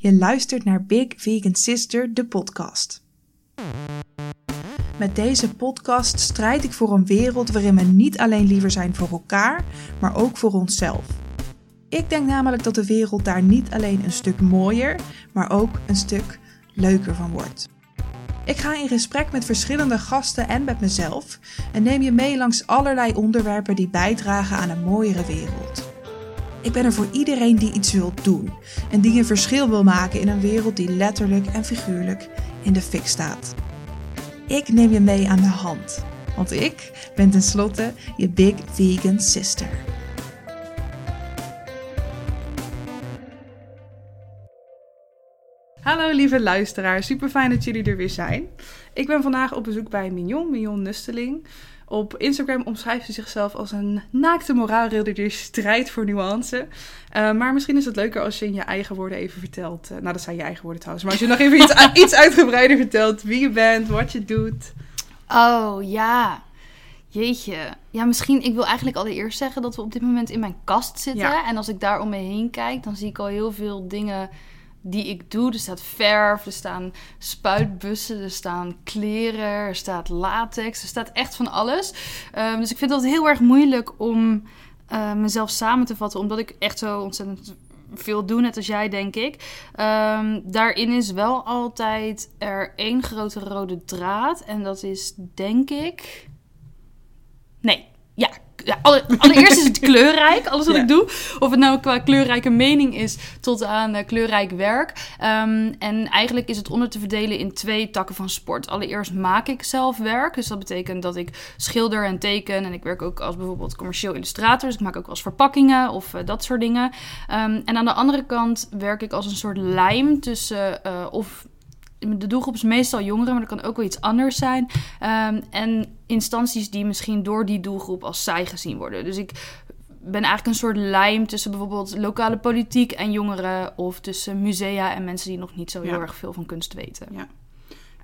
Je luistert naar Big Vegan Sister, de podcast. Met deze podcast strijd ik voor een wereld waarin we niet alleen liever zijn voor elkaar, maar ook voor onszelf. Ik denk namelijk dat de wereld daar niet alleen een stuk mooier, maar ook een stuk leuker van wordt. Ik ga in gesprek met verschillende gasten en met mezelf en neem je mee langs allerlei onderwerpen die bijdragen aan een mooiere wereld. Ik ben er voor iedereen die iets wil doen en die een verschil wil maken in een wereld die letterlijk en figuurlijk in de fik staat. Ik neem je mee aan de hand, want ik ben tenslotte je Big Vegan Sister. Hallo lieve luisteraars, super fijn dat jullie er weer zijn. Ik ben vandaag op bezoek bij Mignon, Mignon Nusteling. Op Instagram omschrijft ze zichzelf als een naakte moraalridder die strijdt voor nuance. Uh, maar misschien is het leuker als je in je eigen woorden even vertelt. Uh, nou, dat zijn je eigen woorden trouwens. Maar als je nog even iets, iets uitgebreider vertelt wie je bent, wat je doet. Oh ja. Jeetje. Ja, misschien. Ik wil eigenlijk allereerst zeggen dat we op dit moment in mijn kast zitten. Ja. En als ik daar om me heen kijk, dan zie ik al heel veel dingen die ik doe. Er staat verf, er staan spuitbussen, er staan kleren, er staat latex, er staat echt van alles. Um, dus ik vind dat heel erg moeilijk om uh, mezelf samen te vatten, omdat ik echt zo ontzettend veel doe, net als jij, denk ik. Um, daarin is wel altijd er één grote rode draad. En dat is, denk ik. Nee, ja, ja, allereerst is het kleurrijk, alles wat Ja. ik doe. Of het nou qua kleurrijke mening is tot aan uh, kleurrijk werk. Um, en eigenlijk is het onder te verdelen in twee takken van sport. Allereerst maak ik zelf werk. Dus dat betekent dat ik schilder en teken. En ik werk ook als bijvoorbeeld commercieel illustrator. Dus ik maak ook wel eens verpakkingen of uh, dat soort dingen. Um, en aan de andere kant werk ik als een soort lijm tussen uh, of de doelgroep is meestal jongeren, maar dat kan ook wel iets anders zijn. Um, en instanties die misschien door die doelgroep als saai gezien worden. Dus ik ben eigenlijk een soort lijm tussen bijvoorbeeld lokale politiek en jongeren. Of tussen musea en mensen die nog niet zo heel Ja. erg veel van kunst weten. Ja.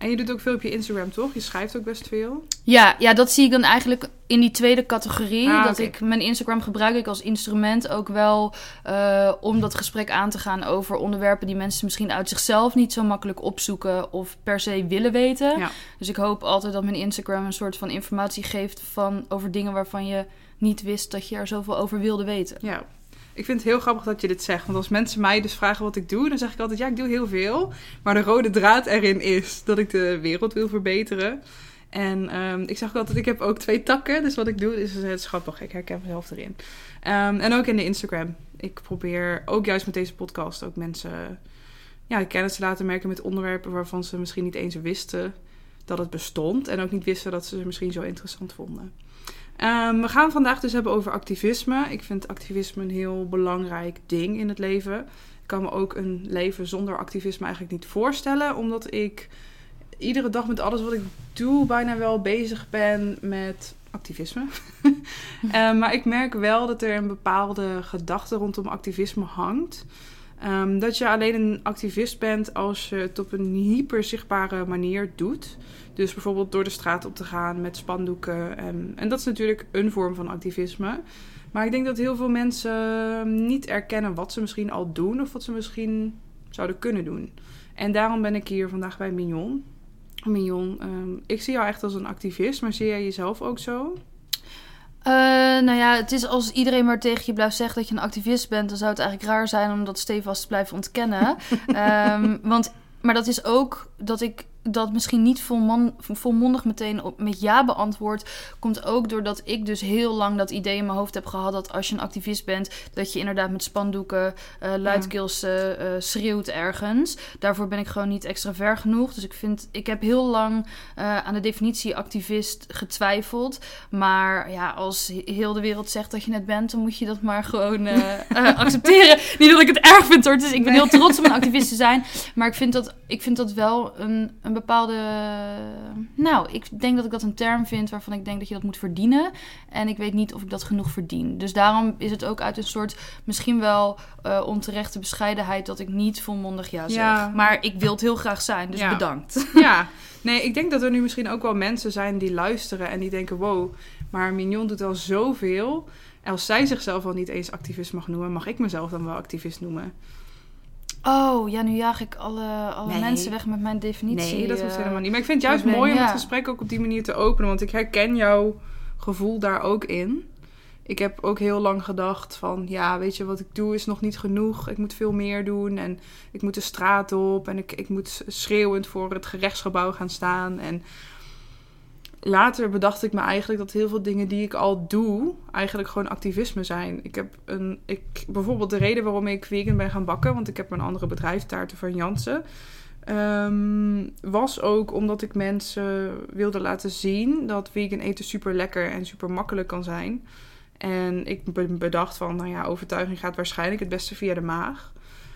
En je doet ook veel op je Instagram, toch? Je schrijft ook best veel. Ja, ja, dat zie ik dan eigenlijk in die tweede categorie. Ah, dat ik mijn Instagram gebruik ik als instrument ook wel uh, om dat gesprek aan te gaan over onderwerpen die mensen misschien uit zichzelf niet zo makkelijk opzoeken of per se willen weten. Ja. Dus ik hoop altijd dat mijn Instagram een soort van informatie geeft van over dingen waarvan je niet wist dat je er zoveel over wilde weten. Ja. Ik vind het heel grappig dat je dit zegt. Want als mensen mij dus vragen wat ik doe, dan zeg ik altijd: ja, ik doe heel veel. Maar de rode draad erin is dat ik de wereld wil verbeteren. En um, ik zeg ook altijd: ik heb ook twee takken. Dus wat ik doe is het is grappig. Ik herken mezelf erin. Um, en ook in de Instagram. Ik probeer ook juist met deze podcast ook mensen ja, kennis te laten merken met onderwerpen waarvan ze misschien niet eens wisten dat het bestond. En ook niet wisten dat ze ze misschien zo interessant vonden. Um, we gaan vandaag dus hebben over activisme. Ik vind activisme een heel belangrijk ding in het leven. Ik kan me ook een leven zonder activisme eigenlijk niet voorstellen, omdat ik iedere dag met alles wat ik doe bijna wel bezig ben met activisme. um, maar ik merk wel dat er een bepaalde gedachte rondom activisme hangt. Um, dat je alleen een activist bent als je het op een hyper zichtbare manier doet. Dus bijvoorbeeld door de straat op te gaan met spandoeken. En, en dat is natuurlijk een vorm van activisme. Maar ik denk dat heel veel mensen niet erkennen wat ze misschien al doen of wat ze misschien zouden kunnen doen. En daarom ben ik hier vandaag bij Mignon. Mignon, um, ik zie jou echt als een activist, maar zie jij jezelf ook zo? Uh, nou ja, het is als iedereen maar tegen je blijft zeggen dat je een activist bent, dan zou het eigenlijk raar zijn om dat stevast te blijven ontkennen. um, want, maar dat is ook dat ik dat misschien niet volman, volmondig meteen op, met ja beantwoord, komt ook doordat ik dus heel lang dat idee in mijn hoofd heb gehad dat als je een activist bent, dat je inderdaad met spandoeken, uh, luidkeels uh, uh, schreeuwt ergens. Daarvoor ben ik gewoon niet extra ver genoeg. Dus ik vind, ik heb heel lang aan de definitie activist getwijfeld. Maar ja, als heel de wereld zegt dat je het bent, dan moet je dat maar gewoon accepteren. niet dat ik het erg vind hoor. Dus ik ben heel trots om een activist te zijn. Maar ik vind dat, ik vind dat wel een, een bepaalde. Nou, ik denk dat ik dat een term vind waarvan ik denk dat je dat moet verdienen. En ik weet niet of ik dat genoeg verdien. Dus daarom is het ook uit een soort misschien wel uh, onterechte bescheidenheid dat ik niet volmondig ja zeg. Ja. Maar ik wil het heel graag zijn, dus Ja. bedankt. Ja, nee, ik denk dat er nu misschien ook wel mensen zijn die luisteren en die denken: wow, maar Mignon doet al zoveel. Als zij zichzelf al niet eens activist mag noemen, mag ik mezelf dan wel activist noemen. Oh, ja, nu jaag ik alle, alle Nee. mensen weg met mijn definitie. Nee, dat hoeft eh. helemaal niet. Maar ik vind het juist mooi om het gesprek ook op die manier te openen. Want ik herken jouw gevoel daar ook in. Ik heb ook heel lang gedacht van... Ja, weet je, wat ik doe is nog niet genoeg. Ik moet veel meer doen. En ik moet de straat op. En ik, ik moet schreeuwend voor het gerechtsgebouw gaan staan. En later bedacht ik me eigenlijk dat heel veel dingen die ik al doe... eigenlijk gewoon activisme zijn. Ik heb een... Ik, bijvoorbeeld de reden waarom ik vegan ben gaan bakken... want ik heb een andere bedrijf, Taarten van Jansen... Ehm, was ook omdat ik mensen wilde laten zien dat vegan eten super lekker en super makkelijk kan zijn. En ik be- bedacht van, nou ja, overtuiging gaat waarschijnlijk het beste via de maag.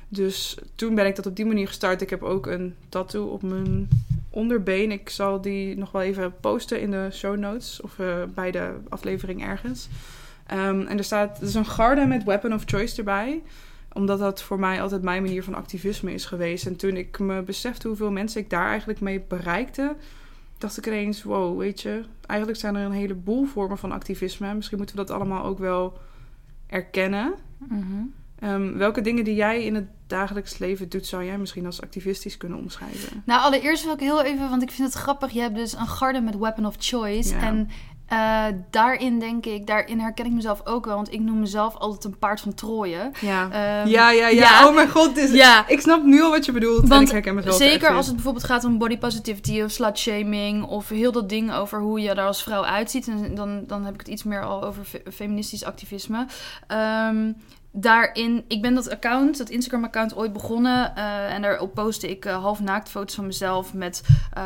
Dus toen ben ik dat op die manier gestart. Ik heb ook een tattoo op mijn onderbeen. Ik zal die nog wel even posten in de show notes of eh, bij de aflevering ergens. Ehm, en er staat, er is een garde met weapon of choice erbij omdat dat voor mij altijd mijn manier van activisme is geweest. En toen ik me besefte hoeveel mensen ik daar eigenlijk mee bereikte, dacht ik ineens: wow, weet je, eigenlijk zijn er een heleboel vormen van activisme. Misschien moeten we dat allemaal ook wel erkennen. Mhm. Ehm, welke dingen die jij in het dagelijks leven doet, zou jij misschien als activistisch kunnen omschrijven? Nou, allereerst wil ik heel even, want ik vind het grappig. Je hebt dus een garde met weapon of choice. Ja. En eh, daarin denk ik, daarin herken ik mezelf ook wel. Want ik noem mezelf altijd een paard van Troje. Ja. Ehm, ja, ja, ja, ja. Oh mijn god, dit is... Ja. ik snap nu al wat je bedoelt. en Want ik herken mezelf er Zeker als het bijvoorbeeld gaat om body positivity of slut shaming of heel dat ding over hoe je daar als vrouw uitziet. En dan, dan heb ik het iets meer al over fe- feministisch activisme. Ehm, daarin, ik ben dat account, dat Instagram account ooit begonnen eh, en daarop postte ik eh, half naakt foto's van mezelf met eh,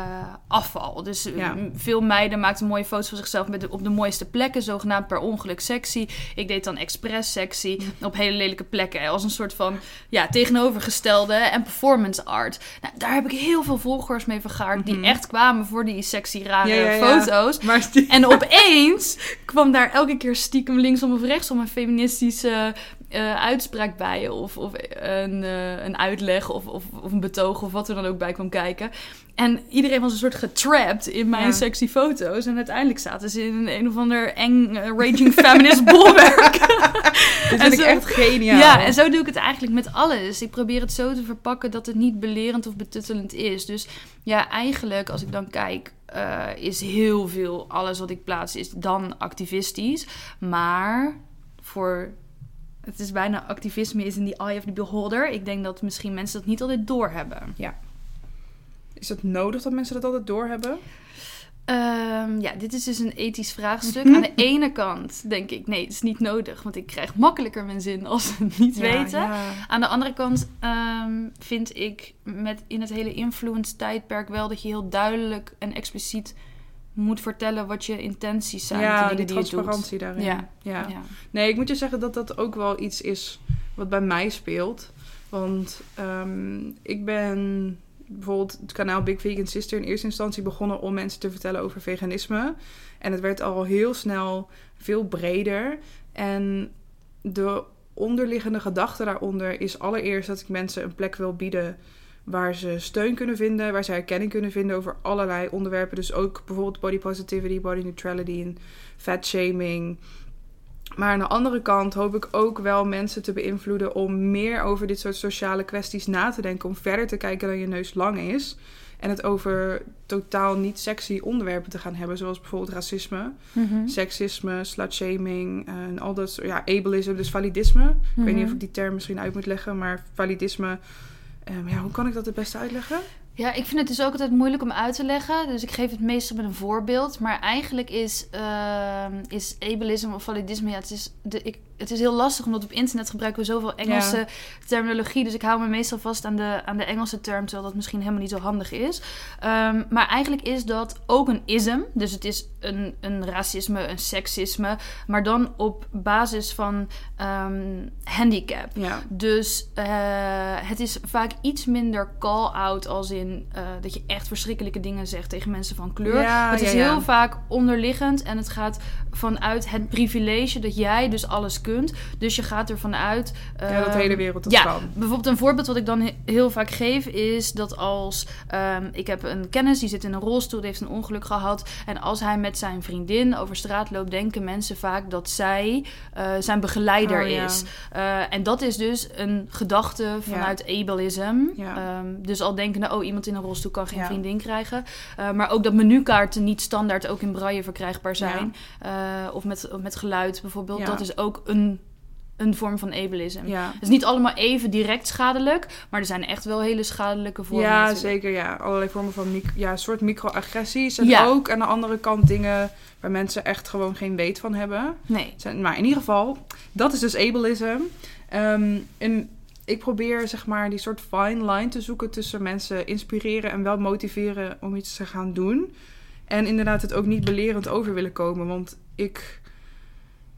afval. Dus Ja. veel meiden maakten mooie foto's van zichzelf met de- op de mooiste plekken, zogenaamd per ongeluk sexy. Ik deed dan expres sexy op hele lelijke plekken als een soort van ja, tegenovergestelde en performance art. Nou, daar heb ik heel veel volgers mee vergaard die Mhm. echt kwamen voor die sexy rare Ja, ja, ja. foto's. Maar is die- En opeens kwam daar elke keer stiekem linksom of rechtsom een feministische eh, uitspraak bij. Of, of een, eh, een uitleg of, of, of een betoog of wat er dan ook bij kwam kijken. En iedereen was een soort getrapt in mijn Ja. sexy foto's. En uiteindelijk zaten ze in een of ander eng eh, raging feminist bolwerk. Dit en vind ik zo- echt geniaal. Ja, en zo doe ik het eigenlijk met alles. Ik probeer het zo te verpakken dat het niet belerend of betuttelend is. Dus ja, eigenlijk als ik dan kijk, eh, is heel veel, alles wat ik plaats, is dan activistisch. Maar voor, het is bijna activisme is in the eye of the beholder. Ik denk dat misschien mensen dat niet altijd doorhebben. Is het nodig dat mensen dat altijd doorhebben? Ehm, ja, dit is dus een ethisch vraagstuk. Aan de ene kant denk ik, nee, het is niet nodig. Want ik krijg makkelijker mijn zin als ze het niet Ja, weten. ja. Aan de andere kant ehm, vind ik met in het hele influence tijdperk wel dat je heel duidelijk en expliciet moet vertellen wat je intenties zijn. Ja, de die transparantie daarin. Ja. Ja. Ja. Nee, ik moet je zeggen dat dat ook wel iets is wat bij mij speelt. Want ehm, ik ben bijvoorbeeld het kanaal Big Vegan Sister in eerste instantie begonnen om mensen te vertellen over veganisme. En het werd al heel snel veel breder. En de onderliggende gedachte daaronder is allereerst dat ik mensen een plek wil bieden waar ze steun kunnen vinden, waar ze herkenning kunnen vinden over allerlei onderwerpen. Dus ook bijvoorbeeld body positivity, body neutrality en fat shaming. Maar aan de andere kant hoop ik ook wel mensen te beïnvloeden om meer over dit soort sociale kwesties na te denken. Om verder te kijken dan je neus lang is. En het over totaal niet sexy onderwerpen te gaan hebben. Zoals bijvoorbeeld racisme, Mhm. seksisme, slutshaming en al dat soort... Ja, ableism, dus validisme. Ik weet niet Mhm. of ik die term misschien uit moet leggen, maar validisme... ehm, ja, hoe kan ik dat het beste uitleggen? Ja, ik vind het dus ook altijd moeilijk om uit te leggen. Dus ik geef het meestal met een voorbeeld. Maar eigenlijk is, ehm, is ableism of validisme... Ja, het, is de, ik, het is heel lastig, omdat op internet gebruiken we zoveel Engelse terminologie. Dus ik hou me meestal vast aan de, aan de Engelse term... terwijl dat misschien helemaal niet zo handig is. Ehm, maar eigenlijk is dat ook een ism. Dus het is een, een racisme, een seksisme. Maar dan op basis van ehm, handicap. Ja, Dus eh, het is vaak iets minder call-out als in eh, dat je echt verschrikkelijke dingen zegt tegen mensen van kleur. Ja, het is heel vaak onderliggend en het gaat vanuit het privilege dat jij dus alles kunt. Dus je gaat ervan uit... Ja, dat de ehm, hele wereld dat ja, kan. Bijvoorbeeld een voorbeeld wat ik dan he- heel vaak geef is dat als ehm, ik heb een kennis die zit in een rolstoel, die heeft een ongeluk gehad en als hij met zijn vriendin over straat loopt, denken mensen vaak dat zij eh, zijn begeleider Oh, ja. is. Eh, en dat is dus een gedachte vanuit ableism. Ja. Ehm, dus al denken, oh iemand in een rolstoel kan geen vriendin krijgen, Eh, maar ook dat menukaarten niet standaard ook in braille verkrijgbaar zijn of met, of met geluid bijvoorbeeld. Dat is ook een een vorm van ableism. Ja. Het is niet allemaal even direct schadelijk, maar er zijn echt wel hele schadelijke vormen. Ja, natuurlijk. zeker. Ja. Allerlei vormen van ja, soort microagressies. En Ja. ook aan de andere kant dingen waar mensen echt gewoon geen weet van hebben. Nee. Zijn, maar in ieder geval, dat is dus ableism. Ehm, en ik probeer zeg maar die soort fine line te zoeken tussen mensen inspireren en wel motiveren om iets te gaan doen. En inderdaad het ook niet belerend over willen komen. Want ik,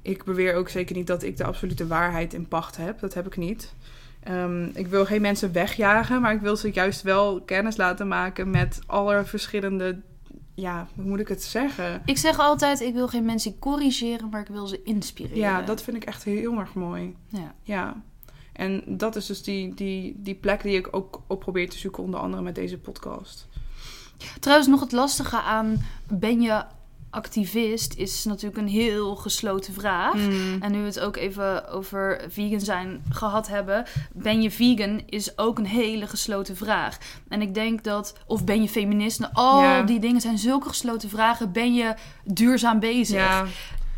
ik beweer ook zeker niet dat ik de absolute waarheid in pacht heb. Dat heb ik niet. Ehm, ik wil geen mensen wegjagen, maar ik wil ze juist wel kennis laten maken met alle verschillende. Ja, hoe moet ik het zeggen? Ik zeg altijd, ik wil geen mensen corrigeren, maar ik wil ze inspireren. Ja, dat vind ik echt heel erg mooi. Ja. Ja. En dat is dus die, die, die plek die ik ook op probeer te zoeken, onder andere met deze podcast. Trouwens, nog het lastige aan ben je activist is natuurlijk een heel gesloten vraag. Mm. En nu we het ook even over vegan zijn gehad hebben, ben je vegan is ook een hele gesloten vraag. En ik denk dat, of ben je feminist, nou, al die dingen zijn zulke gesloten vragen. Ben je duurzaam bezig?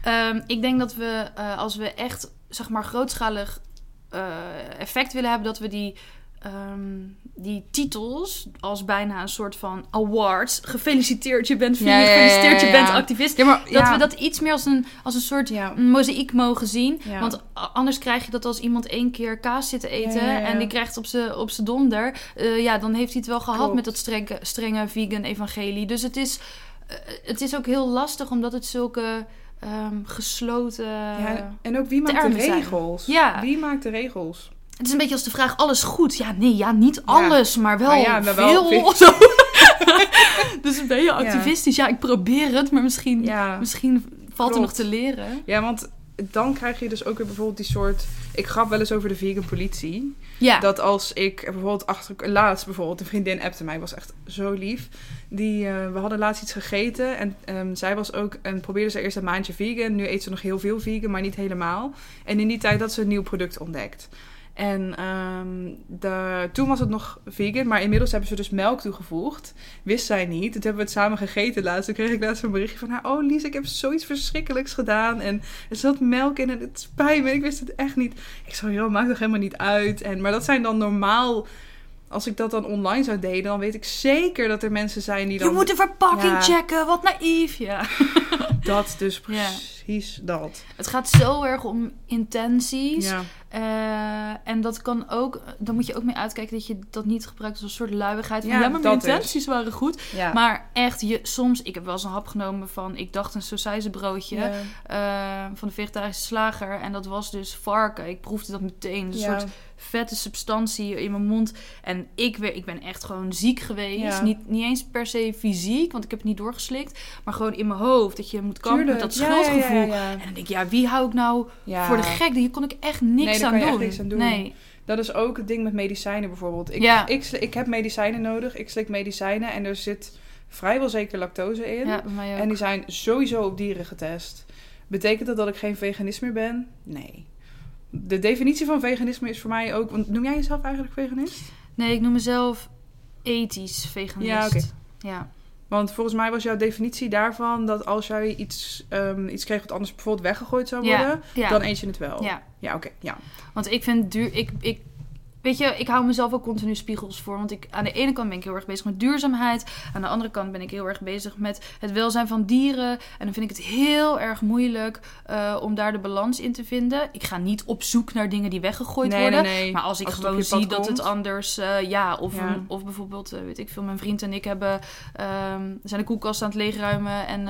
Ehm, ik denk dat we, eh, als we echt, zeg maar, grootschalig eh, effect willen hebben, dat we die, ehm, die titels als bijna een soort van awards. Gefeliciteerd, je bent vegan. Ja, ja, ja, Gefeliciteerd, je bent activist. ja maar Dat we dat iets meer als een, als een soort Ja. mozaïek mogen zien. Want anders krijg je dat als iemand één keer kaas zit te eten en die krijgt op zijn op donder. eh, ja, dan heeft hij het wel gehad Klopt. met dat strenge, strenge vegan evangelie. Dus het is, eh, het is ook heel lastig omdat het zulke ehm, gesloten... en ook wie maakt de regels? Ja. Wie maakt de regels? Het is een beetje als de vraag, alles goed? Ja, nee, ja, niet alles, maar wel Maar ja, wel veel. Zo. dus ben je activistisch? Ja. ik probeer het, maar misschien, misschien valt er nog Klopt. te leren. Ja, want dan krijg je dus ook weer bijvoorbeeld die soort... Ik grap wel eens over de vegan politie. Ja, Dat als ik bijvoorbeeld achter... Laatst bijvoorbeeld, een vriendin appte mij, was echt zo lief. Die, eh, we hadden laatst iets gegeten en ehm, zij was ook... En probeerde ze eerst een maandje vegan. Nu eet ze nog heel veel vegan, maar niet helemaal. En in die tijd had ze een nieuw product ontdekt. En ehm, de, toen was het nog vegan, maar inmiddels hebben ze dus melk toegevoegd. Wist zij niet. Toen hebben we het samen gegeten laatst. Toen kreeg ik laatst een berichtje van haar. Oh Lies, ik heb zoiets verschrikkelijks gedaan. En er zat melk in en het spijt me. Ik wist het echt niet. Ik zo, joh, maakt toch helemaal niet uit. En, maar dat zijn dan normaal... Als ik dat dan online zou delen, dan weet ik zeker dat er mensen zijn die dan... je moet de verpakking Ja. checken, wat naïef. Ja. Dat dus Ja. precies dat. Het gaat zo erg om intenties. Ja. Eh, en dat kan ook, dan moet je ook mee uitkijken dat je dat niet gebruikt als een soort luiigheid. Van, Ja, ja, maar mijn is. intenties waren goed. Ja. Maar echt, je, soms, ik heb wel eens een hap genomen van, ik dacht een sausijzenbroodje eh, van de vegetarische slager. En dat was dus varken. Ik proefde dat meteen. Een Ja. soort vette substantie in mijn mond. En ik, weer, ik ben echt gewoon ziek geweest. Ja. Niet, niet eens per se fysiek, want ik heb het niet doorgeslikt. Maar gewoon in mijn hoofd. Dat je moet kampen met dat schuldgevoel. ja. En dan denk ik, ja, wie hou ik nou voor de gek? Hier kon ik echt niks, Nee, daar aan, kan je echt doen. niks aan doen. Nee. Dat is ook het ding met medicijnen bijvoorbeeld. Ik, Ja. ik, ik heb medicijnen nodig. Ik slik medicijnen en er zit vrijwel zeker lactose in. Ja. En die zijn sowieso op dieren getest. Betekent dat dat ik geen veganist meer ben? Nee. De definitie van veganisme is voor mij ook... Want noem jij jezelf eigenlijk veganist? Nee, ik noem mezelf ethisch veganist. Ja, oké. Ja. Want volgens mij was jouw definitie daarvan dat als jij iets, ehm, iets kreeg wat anders bijvoorbeeld weggegooid zou worden, ja. dan eet je het wel. Ja. Ja, oké. ja. Want ik vind duur. Ik, ik, weet je, ik hou mezelf ook continu spiegels voor. Want ik, aan de ene kant ben ik heel erg bezig met duurzaamheid. Aan de andere kant ben ik heel erg bezig met het welzijn van dieren. En dan vind ik het heel erg moeilijk eh, om daar de balans in te vinden. Ik ga niet op zoek naar dingen die weggegooid Nee, worden. nee, nee. Maar als ik Als gewoon zie dat het anders, eh, ja, of, Ja. een- of bijvoorbeeld, eh, weet ik veel, mijn vriend en ik hebben, ehm, zijn de koelkast aan het leegruimen. En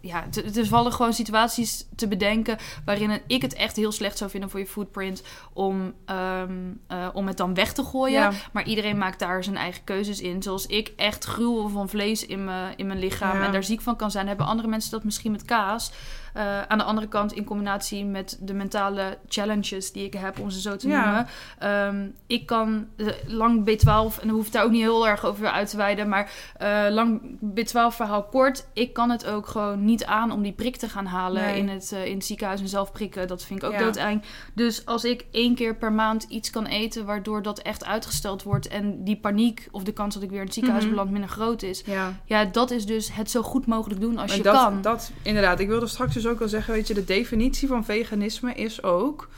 ja, is vallen gewoon situaties te bedenken waarin ik het echt heel slecht zou vinden voor je footprint om, ehm, eh, om het dan weg te gooien. Ja. Maar iedereen maakt daar zijn eigen keuzes in. Zoals ik echt gruwel van vlees in mijn, in mijn lichaam Ja. en daar ziek van kan zijn, hebben andere mensen dat misschien met kaas. Eh, aan de andere kant, in combinatie met de mentale challenges die ik heb, om ze zo te Ja. noemen. Ehm, ik kan eh, lang B12, en dan hoef ik daar ook niet heel erg over uit te wijden, maar eh, lang B12 verhaal kort. Ik kan het ook gewoon niet aan om die prik te gaan halen Nee. in, het, in het ziekenhuis en zelf prikken. Dat vind ik ook Ja. doodeng. Dus als ik één keer per maand iets kan eten waardoor dat echt uitgesteld wordt en die paniek of de kans dat ik weer in het ziekenhuis Mhm. beland minder groot is. Ja. Ja, dat is dus het zo goed mogelijk doen als je dat, kan. Dat, inderdaad, ik wilde straks dus ook al zeggen, weet je, de definitie van veganisme is ook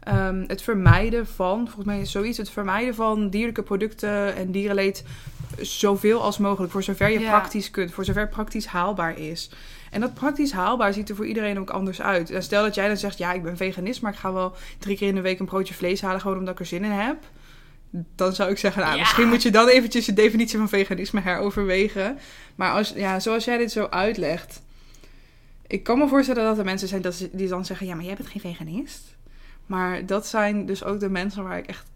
ehm, het vermijden van, volgens mij is zoiets, het vermijden van dierlijke producten en dierenleed zoveel als mogelijk, voor zover je Ja. praktisch kunt, voor zover praktisch haalbaar is. En dat praktisch haalbaar ziet er voor iedereen ook anders uit. En stel dat jij dan zegt, ja, ik ben veganist, maar ik ga wel drie keer in de week een broodje vlees halen, gewoon omdat ik er zin in heb. Dan zou ik zeggen, nou, Ja. misschien moet je dan eventjes de definitie van veganisme heroverwegen. Maar als, ja, zoals jij dit zo uitlegt, ik kan me voorstellen dat er mensen zijn dat die dan zeggen: Ja, maar jij bent geen veganist. Maar dat zijn dus ook de mensen waar ik echt.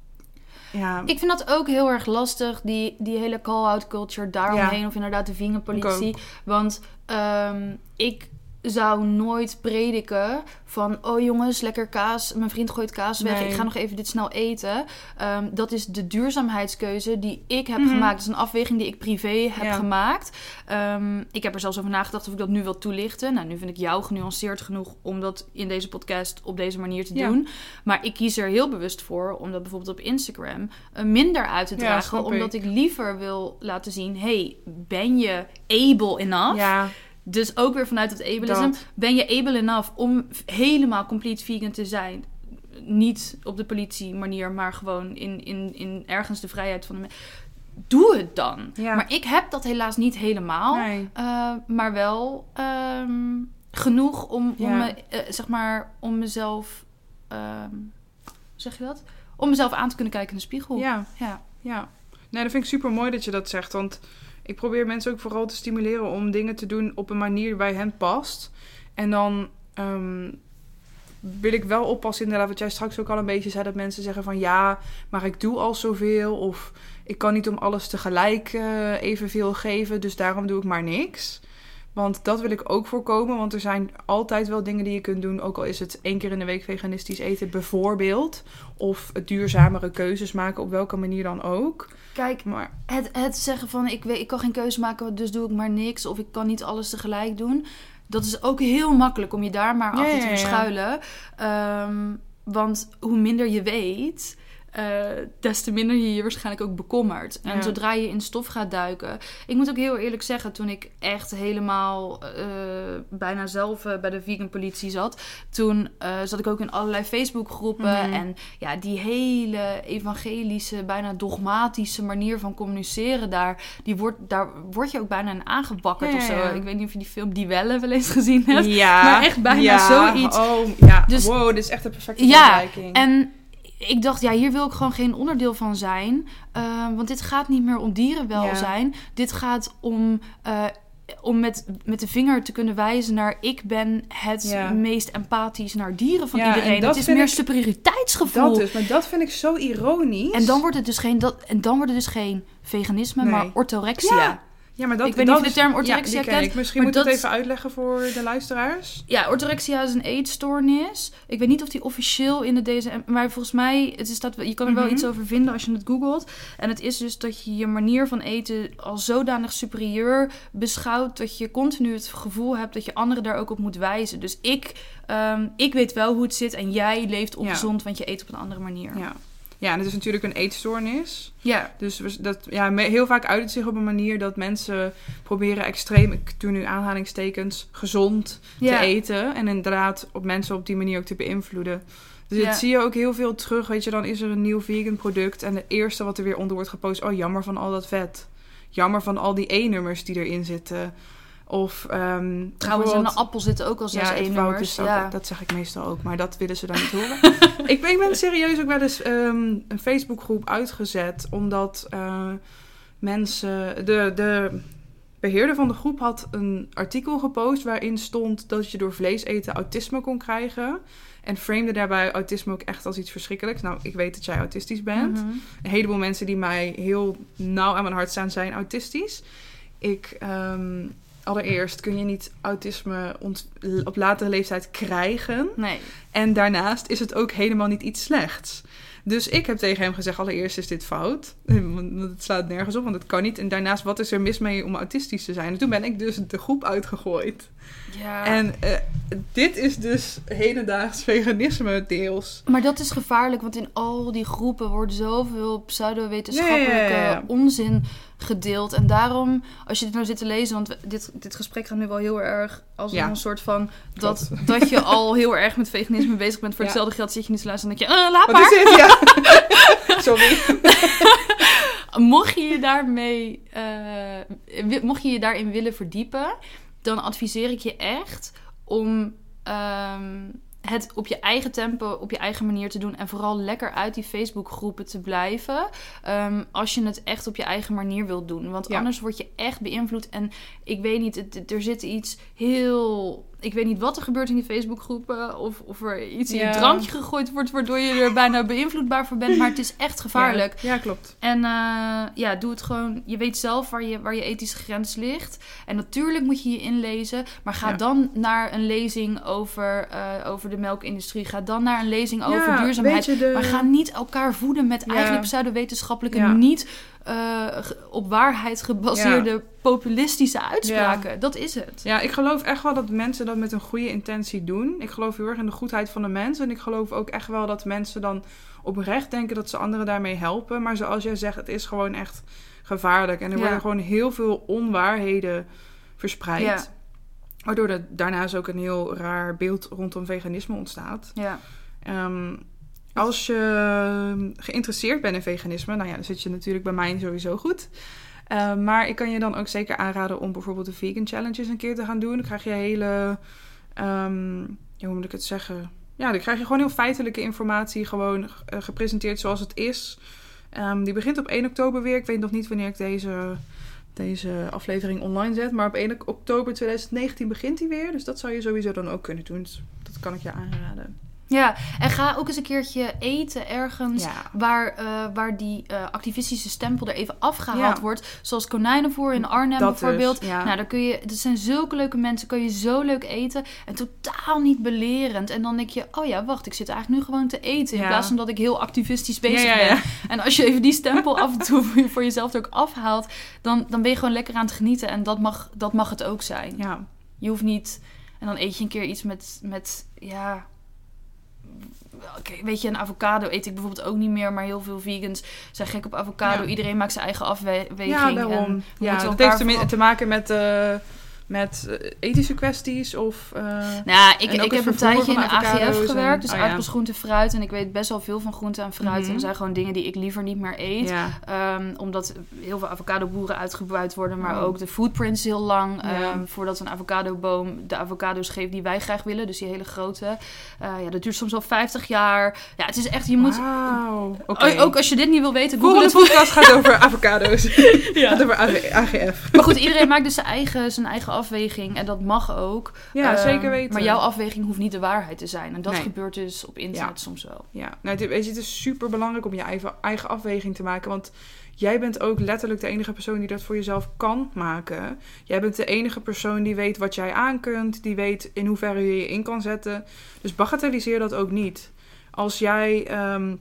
Ja, Ik vind dat ook heel erg lastig, die, die hele call-out culture daaromheen. Of inderdaad de vingerpolitie. Want ehm, ik zou nooit prediken van... Oh jongens, lekker kaas. Mijn vriend gooit kaas weg. Nee. Ik ga nog even dit snel eten. Ehm, dat is de duurzaamheidskeuze die ik heb Mhm. gemaakt. Dat is een afweging die ik privé heb Ja. gemaakt. Ehm, ik heb er zelfs over nagedacht of ik dat nu wil toelichten. Nou, nu vind ik jou genuanceerd genoeg om dat in deze podcast op deze manier te Ja. doen. Maar ik kies er heel bewust voor om dat bijvoorbeeld op Instagram eh, minder uit te dragen. omdat ik. ik liever wil laten zien: hey, ben je able enough? Dus ook weer vanuit het ableism. Dat. Ben je able enough om helemaal complete vegan te zijn? Niet op de politie manier, maar gewoon in, in, in ergens de vrijheid van de mens. Doe het dan. Ja. Maar ik heb dat helaas niet helemaal. nee. Eh, maar wel ehm, genoeg om, om, me, eh, zeg maar, om mezelf... hoe zeg je dat? Om mezelf aan te kunnen kijken in de spiegel. Ja, Ja. ja. Nee, dat vind ik super mooi dat je dat zegt. Want ik probeer mensen ook vooral te stimuleren om dingen te doen op een manier die bij hen past. En dan ehm, wil ik wel oppassen, inderdaad, wat jij straks ook al een beetje zei, dat mensen zeggen van ja, maar ik doe al zoveel. Of ik kan niet om alles tegelijk eh, evenveel geven, dus daarom doe ik maar niks. Want dat wil ik ook voorkomen, want er zijn altijd wel dingen die je kunt doen. Ook al is het één keer in de week veganistisch eten, bijvoorbeeld. Of duurzamere keuzes maken, op welke manier dan ook. Kijk, Maar het, het zeggen van ik, weet, ik kan geen keuze maken, dus doe ik maar niks. Of ik kan niet alles tegelijk doen. Dat is ook heel makkelijk om je daar maar achter ja, te ja. verschuilen. Ehm, want hoe minder je weet, eh, des te minder je je waarschijnlijk ook bekommert. En Ja. zodra je in stof gaat duiken. Ik moet ook heel eerlijk zeggen, toen ik echt helemaal eh, bijna zelf eh, bij de vegan politie zat, toen zat ik ook in allerlei Facebook groepen. Mhm. En ja, die hele evangelische, bijna dogmatische manier van communiceren daar, die wordt, daar word je ook bijna in aangebakkerd Ja, of zo. ja. Ik weet niet of je die film Die Welle wel eens gezien hebt. ja, maar echt bijna zoiets. Oh, ja. Dus- wow, dit is echt een perfecte Ja, vergelijking. En ik dacht, ja, hier wil ik gewoon geen onderdeel van zijn. Eh, want dit gaat niet meer om dierenwelzijn. Dit gaat om, eh, om met, met de vinger te kunnen wijzen naar... ik ben het Ja. meest empathisch naar dieren van Ja, iedereen. dat Het is meer ik- superioriteitsgevoel. dat dus, maar dat vind ik zo ironisch. En dan wordt het dus geen, dat, en dan wordt het dus geen veganisme, Nee. maar orthorexia. Ja. Maar dat, Ik weet niet dat of je de term orthorexia ja, kent, ik. Misschien moet je het even uitleggen voor de luisteraars. Ja, orthorexia is een eetstoornis. Ik weet niet of die officieel in de DSM... Maar volgens mij, het is dat, je kan er wel Mhm. iets over vinden als je het googelt. En het is dus dat je je manier van eten als zodanig superieur beschouwt... dat je continu het gevoel hebt dat je anderen daar ook op moet wijzen. Dus ik, ehm, ik weet wel hoe het zit en jij leeft ongezond... want je eet op een andere manier. Ja. Ja, en het is natuurlijk een eetstoornis. Ja. Dus dat, ja, heel vaak uit het zich op een manier dat mensen proberen extreem, ik doe nu aanhalingstekens, gezond Ja. te eten. En inderdaad op mensen op die manier ook te beïnvloeden. Dus Ja. dat zie je ook heel veel terug. Weet je, dan is er een nieuw vegan product. En de eerste wat er weer onder wordt gepost. Oh, jammer van al dat vet. Jammer van al die E-nummers die erin zitten. Of ehm Trouwens, in een appel zitten ook al zes ja, ook, dat zeg ik meestal ook, maar dat willen ze dan niet horen. ik, ben, ik ben serieus ook wel eens ehm, een Facebookgroep uitgezet, omdat eh, mensen, de, de beheerder van de groep had een artikel gepost waarin stond dat je door vlees eten autisme kon krijgen. En framede daarbij autisme ook echt als iets verschrikkelijks. Nou, ik weet dat jij autistisch bent. Mhm. Een heleboel mensen die mij heel nauw aan mijn hart staan zijn autistisch. Ik, ehm, allereerst kun je niet autisme op latere leeftijd krijgen. Nee. En daarnaast is het ook helemaal niet iets slechts. Dus ik heb tegen hem gezegd, allereerst is dit fout. Want het slaat nergens op, want het kan niet. En daarnaast, wat is er mis mee om autistisch te zijn? En toen ben ik dus de groep uitgegooid. Ja. En eh, dit is dus hedendaags veganisme deels. Maar dat is gevaarlijk, want in al die groepen wordt zoveel pseudowetenschappelijke Ja, ja, ja, ja. onzin gedeeld. En daarom, als je dit nou zit te lezen, want dit, dit gesprek gaat nu wel heel erg als een soort van dat, dat je al heel erg met veganisme bezig bent. Voor hetzelfde geld zit je niet te luisteren en denk je, eh, laat Wat maar. is? Ja. Sorry. Mocht je je daarmee, eh, mocht je je daarin willen verdiepen, dan adviseer ik je echt om ehm, het op je eigen tempo, op je eigen manier te doen en vooral lekker uit die Facebookgroepen te blijven. ehm, als je het echt op je eigen manier wilt doen, want Ja. anders word je echt beïnvloed. En ik weet niet, het- er zit iets heel. Ik weet niet wat er gebeurt in die Facebookgroepen. Of, of er iets in Ja. je drankje gegooid wordt, waardoor je er bijna beïnvloedbaar voor bent. Maar het is echt gevaarlijk. Ja, ja, klopt. En eh, ja, doe het gewoon. Je weet zelf waar je, waar je ethische grens ligt. En natuurlijk moet je je inlezen. Maar ga Ja. dan naar een lezing over, eh, over de melkindustrie. Ga dan naar een lezing over duurzaamheid. de- Maar ga niet elkaar voeden met eigenlijk pseudowetenschappelijke, niet eh, op waarheid gebaseerde populistische uitspraken. Dat is het. Ja, ik geloof echt wel dat mensen dat met een goede intentie doen. Ik geloof heel erg in de goedheid van de mens. En ik geloof ook echt wel dat mensen dan oprecht denken dat ze anderen daarmee helpen. Maar zoals jij zegt, het is gewoon echt gevaarlijk. En er Ja. worden gewoon heel veel onwaarheden verspreid. Waardoor er daarnaast ook een heel raar beeld rondom veganisme ontstaat. Ja. Ehm, als je geïnteresseerd bent in veganisme, nou ja, dan zit je natuurlijk bij mij sowieso goed. Ehm, maar ik kan je dan ook zeker aanraden om bijvoorbeeld de vegan challenges een keer te gaan doen. Dan krijg je hele, ehm, hoe moet ik het zeggen? Ja, dan krijg je gewoon heel feitelijke informatie, gewoon eh, gepresenteerd zoals het is. Ehm, die begint op 1 oktober weer. Ik weet nog niet wanneer ik deze, deze aflevering online zet. Maar op 1 oktober 2019 begint die weer. Dus dat zou je sowieso dan ook kunnen doen. Dus dat kan ik je aanraden. Ja, en ga ook eens een keertje eten ergens. Ja. Waar, eh, waar die eh, activistische stempel er even afgehaald Ja. wordt. Zoals Konijnenvoer in Arnhem Dat bijvoorbeeld. dus, ja. Nou, daar kun je, dat zijn zulke leuke mensen. Kan je zo leuk eten. En totaal niet belerend. En dan denk je, oh ja, wacht, ik zit eigenlijk nu gewoon te eten. In plaats van dat ik heel activistisch bezig ben. En als je even die stempel af en toe voor- voor jezelf er ook afhaalt. Dan, dan ben je gewoon lekker aan het genieten. En dat mag, dat mag het ook zijn. Ja, Je hoeft niet... En dan eet je een keer iets met, met ja... Weet je, een avocado eet ik bijvoorbeeld ook niet meer. Maar heel veel vegans zijn gek op avocado. Ja. Iedereen maakt zijn eigen afweging. ja daarom. En Ja, dat heeft te maken met, eh, met eh, ethische kwesties of... eh, Nou, ik, ik heb een tijdje in de AGF gewerkt. Dus oh ja. aardappels, groente, fruit. En ik weet best wel veel van groente en fruit. Mhm. En er zijn gewoon dingen die ik liever niet meer eet. ja. Ehm, omdat heel veel avocadoboeren uitgebuit worden. Maar Oh. ook de footprint is heel lang. Ja. ehm, voordat een avocadoboom de avocado's geeft die wij graag willen. Dus die hele grote. Eh, ja, dat duurt soms al 50 jaar. Ja, het is echt... Je moet... Wauw. Oké. O- Ook als je dit niet wil weten, google Volgende het. podcast gaat over avocado's. Ja. Gaat over AG- AGF. Maar goed, iedereen maakt dus zijn eigen, zijn eigen afweging. En dat mag ook. Ja, Ehm, zeker weten. Maar jouw afweging hoeft niet de waarheid te zijn. En dat Nee. gebeurt dus op internet Ja. soms wel. Ja, nou, het, weet je, het is super belangrijk om je eigen, eigen afweging te maken. Want jij bent ook letterlijk de enige persoon die dat voor jezelf kan maken. Jij bent de enige persoon die weet wat jij aan kunt. Die weet in hoeverre je je in kan zetten. Dus bagatelliseer dat ook niet. Als jij, ehm,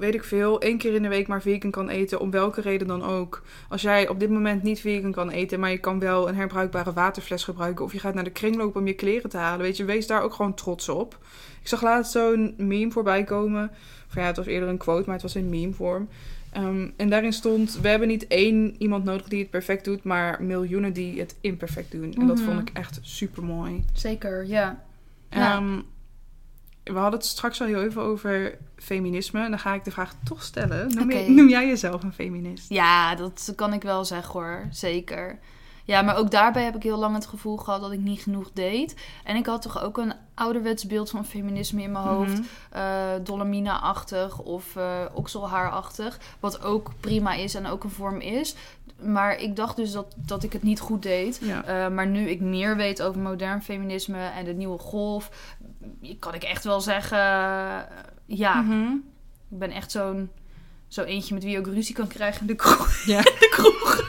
weet ik veel, één keer in de week maar vegan kan eten, om welke reden dan ook. Als jij op dit moment niet vegan kan eten, maar je kan wel een herbruikbare waterfles gebruiken. Of je gaat naar de kringloop om je kleren te halen. Weet je, wees daar ook gewoon trots op. Ik zag laatst zo'n meme voorbij komen. Of ja, het was eerder een quote, maar het was in meme vorm. Ehm, en daarin stond: We hebben niet één iemand nodig die het perfect doet, maar miljoenen die het imperfect doen. En dat Mhm. vond ik echt super mooi. Zeker, ja. Ja. We hadden het straks al heel even over feminisme. En dan ga ik de vraag toch stellen: Noem, je- noem jij jezelf een feminist? Ja, dat kan ik wel zeggen hoor. Zeker. Ja, maar ook daarbij heb ik heel lang het gevoel gehad dat ik niet genoeg deed. En ik had toch ook een ouderwets beeld van feminisme in mijn hoofd. Mhm. eh Dolomina-achtig of eh okselhaar-achtig. Wat ook prima is en ook een vorm is. Maar ik dacht dus dat, dat ik het niet goed deed. Ja. Eh, maar nu ik meer weet over modern feminisme en de nieuwe golf, kan ik echt wel zeggen, eh, ja, Mhm. ik ben echt zo'n zo eentje met wie je ook ruzie kan krijgen in de kroeg. Ja. De kroeg.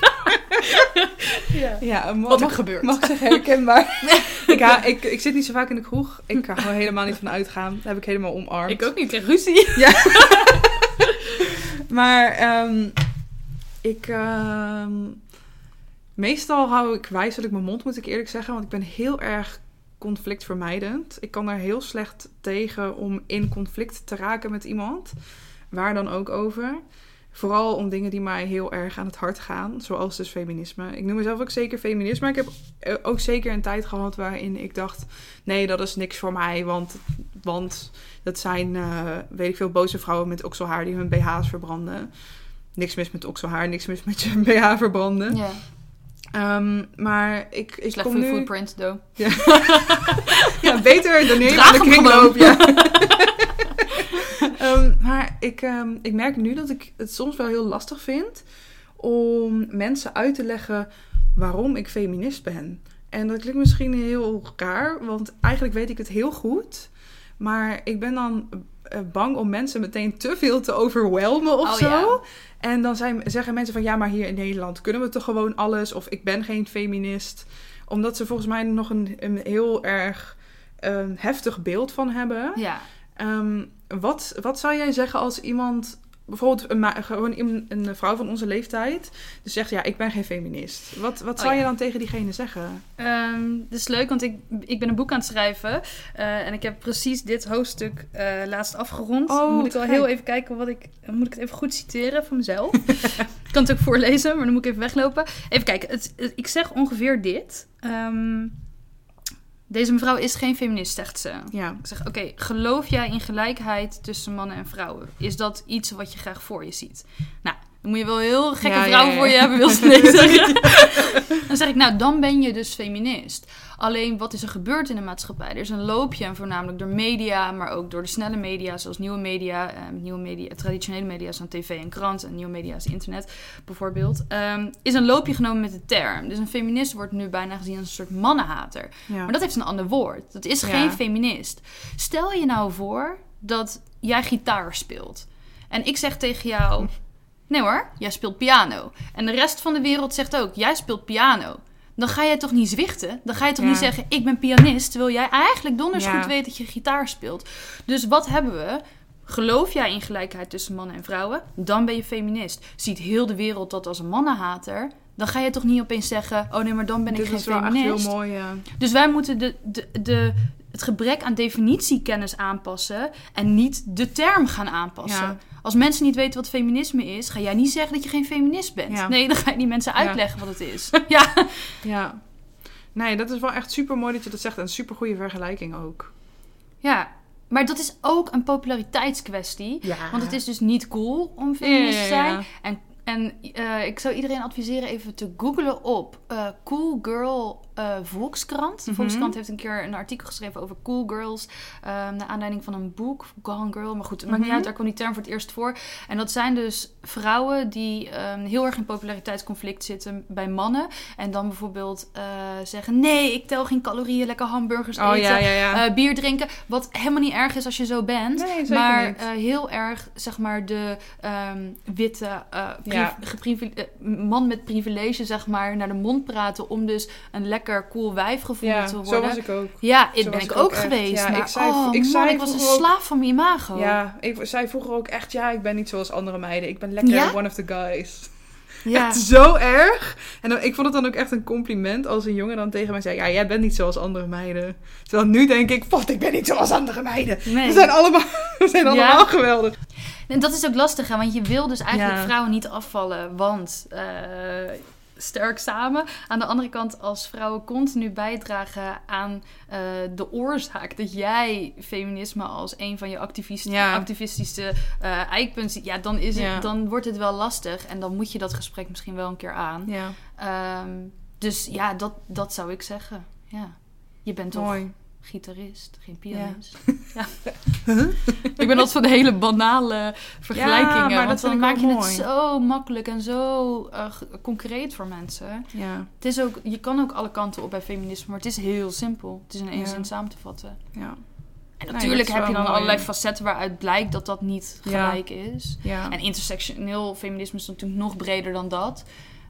Ja. Ja, ma- Wat er gebeurt. Mag ik zeggen, herkenbaar. ik, ha- ik, ik zit niet zo vaak in de kroeg. Ik ga er helemaal niet van uitgaan. Dat heb ik helemaal omarmd. Ik ook niet, ik kreeg ruzie. Maar ehm, ik... ehm, meestal hou ik wijselijk mijn mond, moet ik eerlijk zeggen. Want ik ben heel erg conflictvermijdend. Ik kan daar heel slecht tegen om in conflict te raken met iemand. Waar dan ook over. Vooral om dingen die mij heel erg aan het hart gaan. Zoals dus feminisme. Ik noem mezelf ook zeker feminist. Maar ik heb eh, ook zeker een tijd gehad waarin ik dacht... Nee, dat is niks voor mij. Want, want dat zijn, eh, weet ik veel, boze vrouwen met okselhaar die hun BH's verbranden. Niks mis met okselhaar, niks mis met je BH verbranden. Ja, Ehm, maar ik, ik slecht kom voor je nu... footprint, though. Ja, beter dan neer aan de kringloop. Ja. Ehm, maar ik, ehm, ik merk nu dat ik het soms wel heel lastig vind om mensen uit te leggen waarom ik feminist ben. En dat klinkt misschien heel raar, want eigenlijk weet ik het heel goed. Maar ik ben dan bang om mensen meteen te veel te overwhelmen of Oh, zo. ja. En dan zijn, zeggen mensen van ja, maar hier in Nederland kunnen we toch gewoon alles? Of ik ben geen feminist. Omdat ze volgens mij nog een, een heel erg ehm, heftig beeld van hebben. Ja. Ehm, wat, wat zou jij zeggen als iemand, bijvoorbeeld een, gewoon een, een vrouw van onze leeftijd, dus zegt ja, ik ben geen feminist. Wat, wat Oh, zou je dan tegen diegene zeggen? Ehm, dat is leuk, want ik, ik ben een boek aan het schrijven. eh, en ik heb precies dit hoofdstuk eh, laatst afgerond. Oh, dan moet ik wel heel even kijken wat ik... Moet ik het even goed citeren van mezelf? ik kan het ook voorlezen, maar dan moet ik even weglopen. Even kijken, het, het- ik zeg ongeveer dit. Ehm, deze mevrouw is geen feminist, zegt ze. Ja. Ik zeg, oké, geloof jij in gelijkheid tussen mannen en vrouwen? Is dat iets wat je graag voor je ziet? Nou, dan moet je wel heel gekke Ja, ja, vrouwen ja. voor je hebben, wil ze nee zeggen. dan zeg ik, nou, dan ben je dus feminist. Alleen, wat is er gebeurd in de maatschappij? Er is een loopje, en voornamelijk door media, maar ook door de snelle media, zoals nieuwe media, eh, nieuwe media traditionele media, zoals tv en krant, en nieuwe media is internet bijvoorbeeld, ehm, is een loopje genomen met de term. Dus een feminist wordt nu bijna gezien als een soort mannenhater. Maar dat heeft een ander woord. Dat is geen feminist. Stel je nou voor dat jij gitaar speelt. En ik zeg tegen jou: Nee hoor, jij speelt piano. En de rest van de wereld zegt ook: Jij speelt piano. Dan ga jij toch niet zwichten? Dan ga je toch Ja. niet zeggen: Ik ben pianist. Terwijl jij eigenlijk donders Ja. goed weet dat je gitaar speelt. Dus wat hebben we? Geloof jij in gelijkheid tussen mannen en vrouwen? Dan ben je feminist. Ziet heel de wereld dat als een mannenhater? Dan ga je toch niet opeens zeggen: Oh nee, maar dan ben ik geen is wel echt feminist. heel mooi. ja. Dus wij moeten de, de, de, het gebrek aan definitiekennis aanpassen en niet de term gaan aanpassen. Ja. Als mensen niet weten wat feminisme is, ga jij niet zeggen dat je geen feminist bent. Ja. Nee, dan ga je die mensen Ja. uitleggen wat het is. ja. ja. Nee, dat is wel echt super mooi dat je dat zegt. En een super goede vergelijking ook. ja, maar dat is ook een populariteitskwestie. Ja. Want het is dus niet cool om feminist te zijn. En, en eh, ik zou iedereen adviseren even te googlen op eh, Cool Girl eh, Volkskrant. Mhm. Volkskrant heeft een keer een artikel geschreven over cool girls. eh, naar aanleiding van een boek, Gone Girl. Maar goed, het maakt niet Mhm. uit, daar kwam die term voor het eerst voor. En dat zijn dus vrouwen die ehm, heel erg in populariteitsconflict zitten bij mannen. En dan bijvoorbeeld eh, zeggen... Nee, ik tel geen calorieën, lekker hamburgers Oh eten. ja, ja, ja. eh, bier drinken. Wat helemaal niet erg is als je zo bent. nee, Maar heel erg, zeg maar, de ehm, witte man met privilege, zeg maar, naar de mond praten om dus een lekker cool wijfgevoel ja, te zo worden. was ik ook. Ja, Zo ik ben ik ik ook, geweest. Ja, maar, ik zei- oh, ik man, zei ik was een slaaf van mijn imago. Ja, ik zei vroeger ook echt, ja, ik ben niet zoals andere meiden. Ik ben lekker Ja? one of the guys. Ja. Echt zo erg. En dan, ik vond het dan ook echt een compliment als een jongen dan tegen mij zei, ja, jij bent niet zoals andere meiden. Terwijl nu denk ik, wat, ik ben niet zoals andere meiden. Nee. We zijn allemaal, we zijn Ja. allemaal geweldig. En dat is ook lastig, hè? want je wil dus eigenlijk Ja. vrouwen niet afvallen, want eh, sterk samen. Aan de andere kant, als vrouwen continu bijdragen aan eh, de oorzaak dat jij feminisme als een van je Ja. activistische eh eikpunten ziet, ja, dan, is het, Ja. dan wordt het wel lastig en dan moet je dat gesprek misschien wel een keer aan. Ja, Ehm, dus ja, dat, dat zou ik zeggen. Ja. Je bent toch mooi. Gitarist, geen pianist. Ja. ik ben altijd van de hele banale vergelijkingen. maar dat dan maak je mooi. het zo makkelijk en zo eh, concreet voor mensen. Ja, Het is ook, je kan ook alle kanten op bij feminisme, maar het is heel simpel. Het is in één Ja. zin samen te vatten. ja, En natuurlijk heb je wel dan mooi, allerlei facetten waaruit blijkt dat dat niet Ja. gelijk is. ja. En intersectioneel feminisme is natuurlijk nog breder dan dat.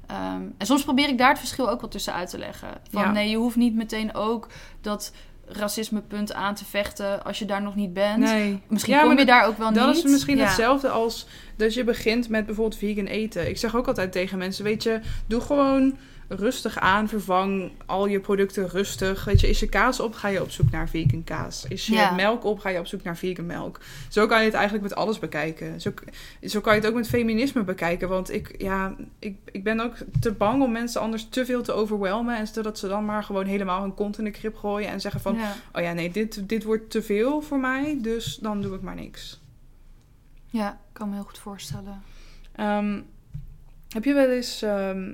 Ehm, en soms probeer ik daar het verschil ook wat tussen uit te leggen. Van Ja. nee, je hoeft niet meteen ook dat racismepunt aan te vechten als je daar nog niet bent. Nee. Misschien Ja, kom je dat- daar ook wel Dat niet. is misschien Ja. hetzelfde als dat je begint met bijvoorbeeld vegan eten. Ik zeg ook altijd tegen mensen, weet je, doe gewoon rustig aan. Vervang al je producten rustig. Weet je, is je kaas op, ga je op zoek naar vegan kaas. Is je Ja. melk op, ga je op zoek naar vegan melk. Zo kan je het eigenlijk met alles bekijken. Zo, zo kan je het ook met feminisme bekijken. Want ik, ja, ik, ik ben ook te bang om mensen anders te veel te overwelmen. En zodat ze dan maar gewoon helemaal hun kont in de krip gooien. En zeggen van, Ja. oh ja, nee, dit, dit wordt te veel voor mij. Dus dan doe ik maar niks. ja, ik kan me heel goed voorstellen. Ehm, heb je wel eens. ehm,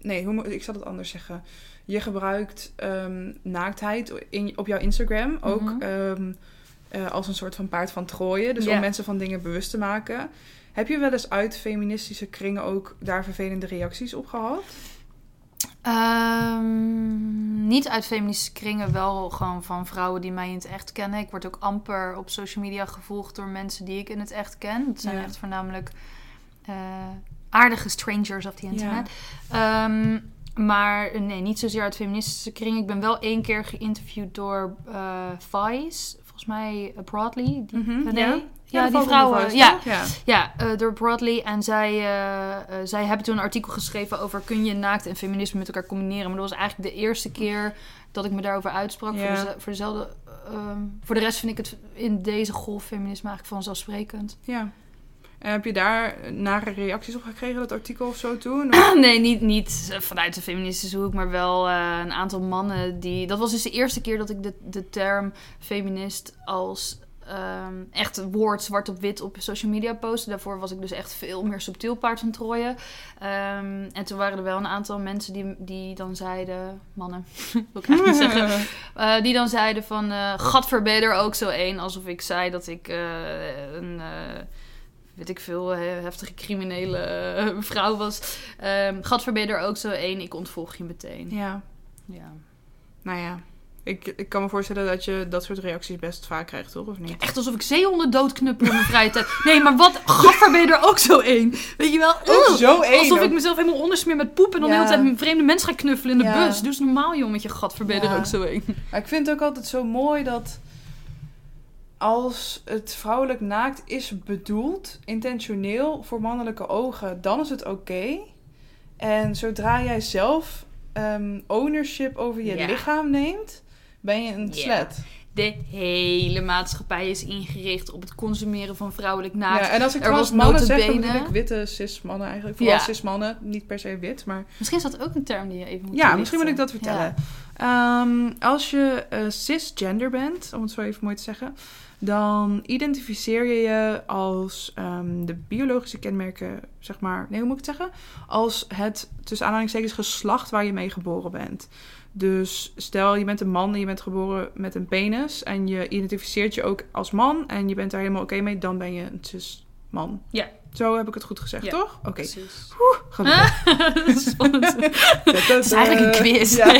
nee, hoe, ik zal het anders zeggen. Je gebruikt ehm, naaktheid in, op jouw Instagram ook Mhm. ehm, eh, als een soort van paard van Troje. Dus om mensen van dingen bewust te maken. Heb je wel eens uit feministische kringen ook daar vervelende reacties op gehad? Ehm, niet uit feministische kringen, wel gewoon van vrouwen die mij in het echt kennen. Ik word ook amper op social media gevolgd door mensen die ik in het echt ken. Het zijn Ja. echt voornamelijk eh, aardige strangers op the internet. Ehm, maar nee, niet zozeer uit feministische kringen. Ik ben wel één keer geïnterviewd door eh Vice, volgens mij eh, Broadly. Die, Mhm, nee? ja. Ja, die vrouwen. Ja, ja. ja, eh, door Broadly. En zij, zij hebben toen een artikel geschreven over... kun je naakt en feminisme met elkaar combineren. Maar dat was eigenlijk de eerste keer dat ik me daarover uitsprak. Ja. Voor, voor, dezelfde, ehm, voor de rest vind ik het in deze golf feminisme eigenlijk vanzelfsprekend. ja. En heb je daar nare reacties op gekregen, dat artikel of zo toen? Of- nee, niet, niet vanuit de feministische hoek, maar wel eh, een aantal mannen die... Dat was dus de eerste keer dat ik de, de term feminist als ehm, echt woord zwart op wit op social media postte. Daarvoor was ik dus echt veel meer subtiel paard van Troje. Ehm, en toen waren er wel een aantal mensen die, die dan zeiden... Mannen, wil ik eigenlijk niet zeggen. Eh, die dan zeiden van... eh gadverbeer er ook zo één. Alsof ik zei dat ik eh, een... weet ik veel, heftige criminele eh, vrouw was. Gadverbeer er ook zo één. Ik ontvolg je meteen. ja. Ja. Nou ja, ik, ik kan me voorstellen dat je dat soort reacties best vaak krijgt, toch? Of niet? Echt alsof ik zeehonden doodknuppel in mijn vrije tijd. Nee, maar wat? Gadverbeer er ook zo één. Weet je wel? Ook zo één. Alsof ik mezelf helemaal ondersmeer met poep en dan Ja. de hele tijd een vreemde mens ga knuffelen in de Ja. bus. Doe eens normaal, joh, met je er ook zo één. Ik vind het ook altijd zo mooi dat als het vrouwelijk naakt is bedoeld, intentioneel voor mannelijke ogen, dan is het oké. En zodra jij zelf ehm, ownership over je Ja. lichaam neemt, ben je een slet. De hele maatschappij is ingericht op het consumeren van vrouwelijk naakt. Ja, en als ik er was mannen zeg, dan ik witte cis-mannen eigenlijk. Vooral Ja. cis-mannen, niet per se wit, maar... Misschien is dat ook een term die je even moet Ja, misschien moet ik dat vertellen. Ehm, als je eh, cisgender bent, om het zo even mooi te zeggen, dan identificeer je je als ehm, de biologische kenmerken, zeg maar, nee, hoe moet ik het zeggen? Als het tussen aanhalingstekens geslacht waar je mee geboren bent. Dus stel je bent een man en je bent geboren met een penis en je identificeert je ook als man en je bent daar helemaal oké mee, dan ben je een cis man. Ja. Zo heb ik het goed gezegd, Ja, toch? Oké. Precies. Gelukkig. dat is spannend. Het is eigenlijk een quiz. Ja.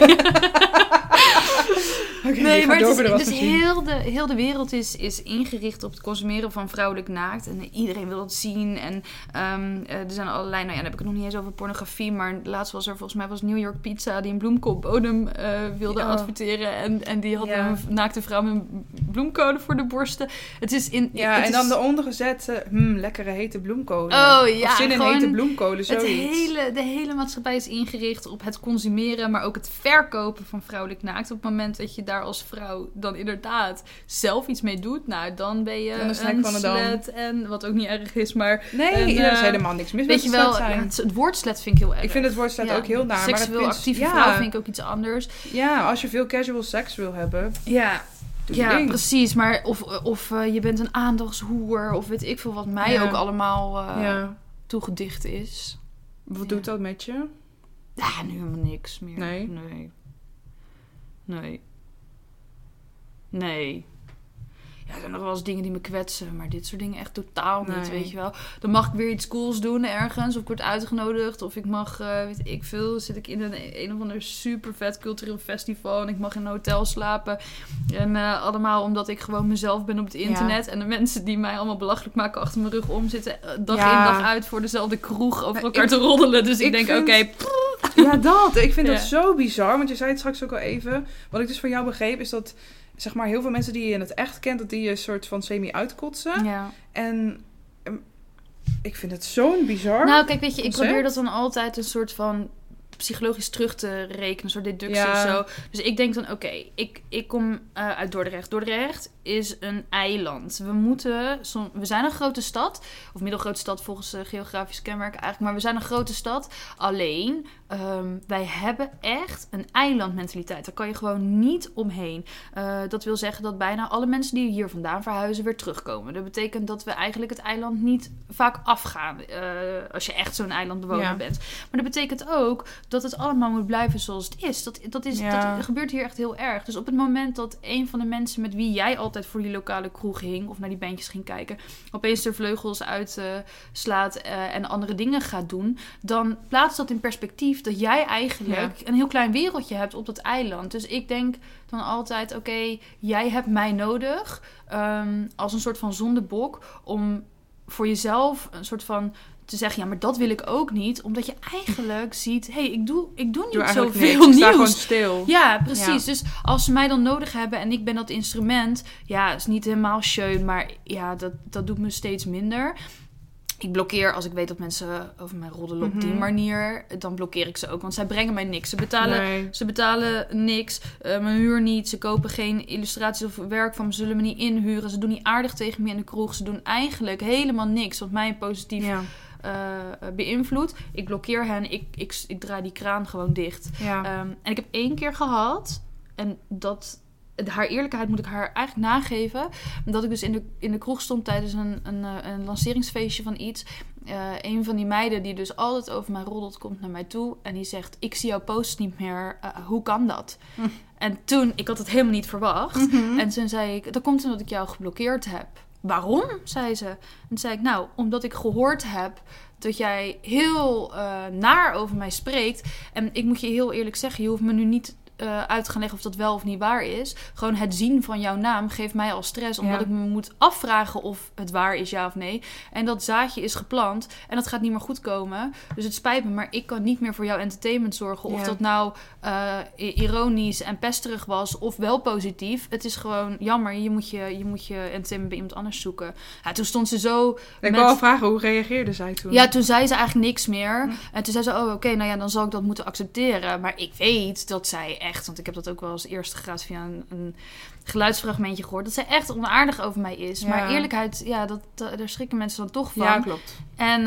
Nee, maar het is, dus heel, de, heel de wereld is, is ingericht op het consumeren van vrouwelijk naakt. En iedereen wil dat zien. En eh, er zijn allerlei, nou ja, dan heb ik het nog niet eens over pornografie. Maar laatst was er, volgens mij was New York Pizza die een bloemkoolbodem eh wilde adverteren. En, en die had Ja. een naakte vrouw met bloemkolen voor de borsten. Het is in... Ja, het en dan de ondergezette, hmm, lekkere hete bloemkolen. Oh, ja, Of zin in hete bloemkolen, Het zoiets. hele, de hele maatschappij is ingericht op het consumeren, maar ook het verkopen van vrouwelijk naakt. Op het moment dat je daar als vrouw dan inderdaad zelf iets mee doet, nou, dan ben je Dan een slet. En wat ook niet erg is, maar Nee, En, er is eh, helemaal niks mis weet je wel, zijn. het, het woord slet vind ik heel erg. Ik vind het woord slet Ja, ook heel naar. maar Seksueel punt- actieve ja, vrouw vind ik ook iets anders. Ja, als je veel casual seks wil hebben, Ja, ja ding. precies. Maar of, of eh, je bent een aandachtshoer of weet ik veel wat mij Ja. ook allemaal eh, toegedicht is. Wat doet dat met je? Ja, nu helemaal niks meer. Nee? Nee. Nee. Nee. Ja, er zijn nog wel eens dingen die me kwetsen. Maar dit soort dingen echt totaal niet, Nee. weet je wel. Dan mag ik weer iets cools doen ergens. Of ik word uitgenodigd. Of ik mag, eh, weet ik veel, zit ik in een, een of ander super vet cultureel festival. En ik mag in een hotel slapen. En eh, allemaal omdat ik gewoon mezelf ben op het internet. En de mensen die mij allemaal belachelijk maken achter mijn rug om zitten. eh, Dag Ja. in dag uit voor dezelfde kroeg over elkaar ik- te roddelen. Dus ik, ik denk, vind- oké, Ja, dat. Ik vind Ja. dat zo bizar. Want je zei het straks ook al even. Wat ik dus van jou begreep is dat... Zeg maar, heel veel mensen die je in het echt kent... dat die je soort van semi-uitkotsen. ja. En... ehm, ik vind het zo'n bizar. Nou, kijk, weet je, ik concept. probeer dat dan altijd een soort van psychologisch terug te rekenen, een soort deductie Ja. of zo. Dus ik denk dan, oké, ik, ik kom eh, uit Dordrecht. Dordrecht is een eiland. We moeten, som- we zijn een grote stad, of middelgrote stad volgens uh, geografisch kenmerken eigenlijk, maar we zijn een grote stad. Alleen, ehm, wij hebben echt een eilandmentaliteit. Daar kan je gewoon niet omheen. Eh, dat wil zeggen dat bijna alle mensen die hier vandaan verhuizen weer terugkomen. Dat betekent dat we eigenlijk het eiland niet vaak afgaan eh, als je echt zo'n eilandbewoner Ja. bent. Maar dat betekent ook dat het allemaal moet blijven zoals het is. Dat, dat, is Ja. dat gebeurt hier echt heel erg. Dus op het moment dat een van de mensen met wie jij altijd voor die lokale kroeg hing of naar die bandjes ging kijken, opeens de vleugels uitslaat eh, en andere dingen gaat doen, dan plaatst dat in perspectief dat jij eigenlijk een heel klein wereldje hebt op dat eiland. Dus ik denk dan altijd: oké, jij hebt mij nodig ehm, als een soort van zondebok om voor jezelf een soort van te zeggen, ja, maar dat wil ik ook niet. Omdat je eigenlijk ziet, hé, hey, ik doe, ik doe niet Doe zoveel niks. Ik sta gewoon nieuws. stil. Ja, precies. Dus als ze mij dan nodig hebben en ik ben dat instrument, ja, is niet helemaal schön, maar ja, dat, dat doet me steeds minder. Ik blokkeer als ik weet dat mensen over mij roddelen op die Mhm. manier, dan blokkeer ik ze ook, want zij brengen mij niks. Ze betalen Nee. ze betalen niks, eh, mijn huur niet. Ze kopen geen illustraties of werk van me, zullen me niet inhuren. Ze doen niet aardig tegen me in de kroeg. Ze doen eigenlijk helemaal niks wat mij positief Ja. eh, beïnvloedt. Ik blokkeer hen, ik, ik, ik draai die kraan gewoon dicht. Ja. Ehm, en ik heb één keer gehad, en dat, haar eerlijkheid moet ik haar eigenlijk nageven. Dat ik dus in de, in de kroeg stond tijdens een, een, eh, een lanceringsfeestje van iets. Eh, een van die meiden die dus altijd over mij roddelt, komt naar mij toe. En die zegt, ik zie jouw post niet meer. Eh, hoe kan dat? Hm. En toen, ik had het helemaal niet verwacht. Mhm. En toen zei ik, dat komt omdat ik jou geblokkeerd heb. Waarom? zei ze. En toen zei ik, nou, omdat ik gehoord heb dat jij heel naar over mij spreekt. En ik moet je heel eerlijk zeggen, je hoeft me nu niet eh, uit te gaan leggen of dat wel of niet waar is. Gewoon het zien van jouw naam geeft mij al stress, omdat Ja. ik me moet afvragen of het waar is, ja of nee. En dat zaadje is geplant en dat gaat niet meer goed komen. Dus het spijt me, maar ik kan niet meer voor jouw entertainment zorgen. Of Ja. dat nou eh, ironisch en pesterig was of wel positief. Het is gewoon jammer. Je moet je, je, moet je entertainment bij iemand anders zoeken. Ja, toen stond ze zo Ik met- wil wel vragen, hoe reageerde zij toen? ja, toen zei ze eigenlijk niks meer. Hm. En toen zei ze, oh oké, nou ja, dan zal ik dat moeten accepteren. Maar ik weet dat zij echt, want ik heb dat ook wel als eerste graad via een, een geluidsfragmentje gehoord, dat zij echt onaardig over mij is. Ja. Maar eerlijkheid, ja, dat, dat- daar schrikken mensen dan toch van. Ja, klopt. En eh,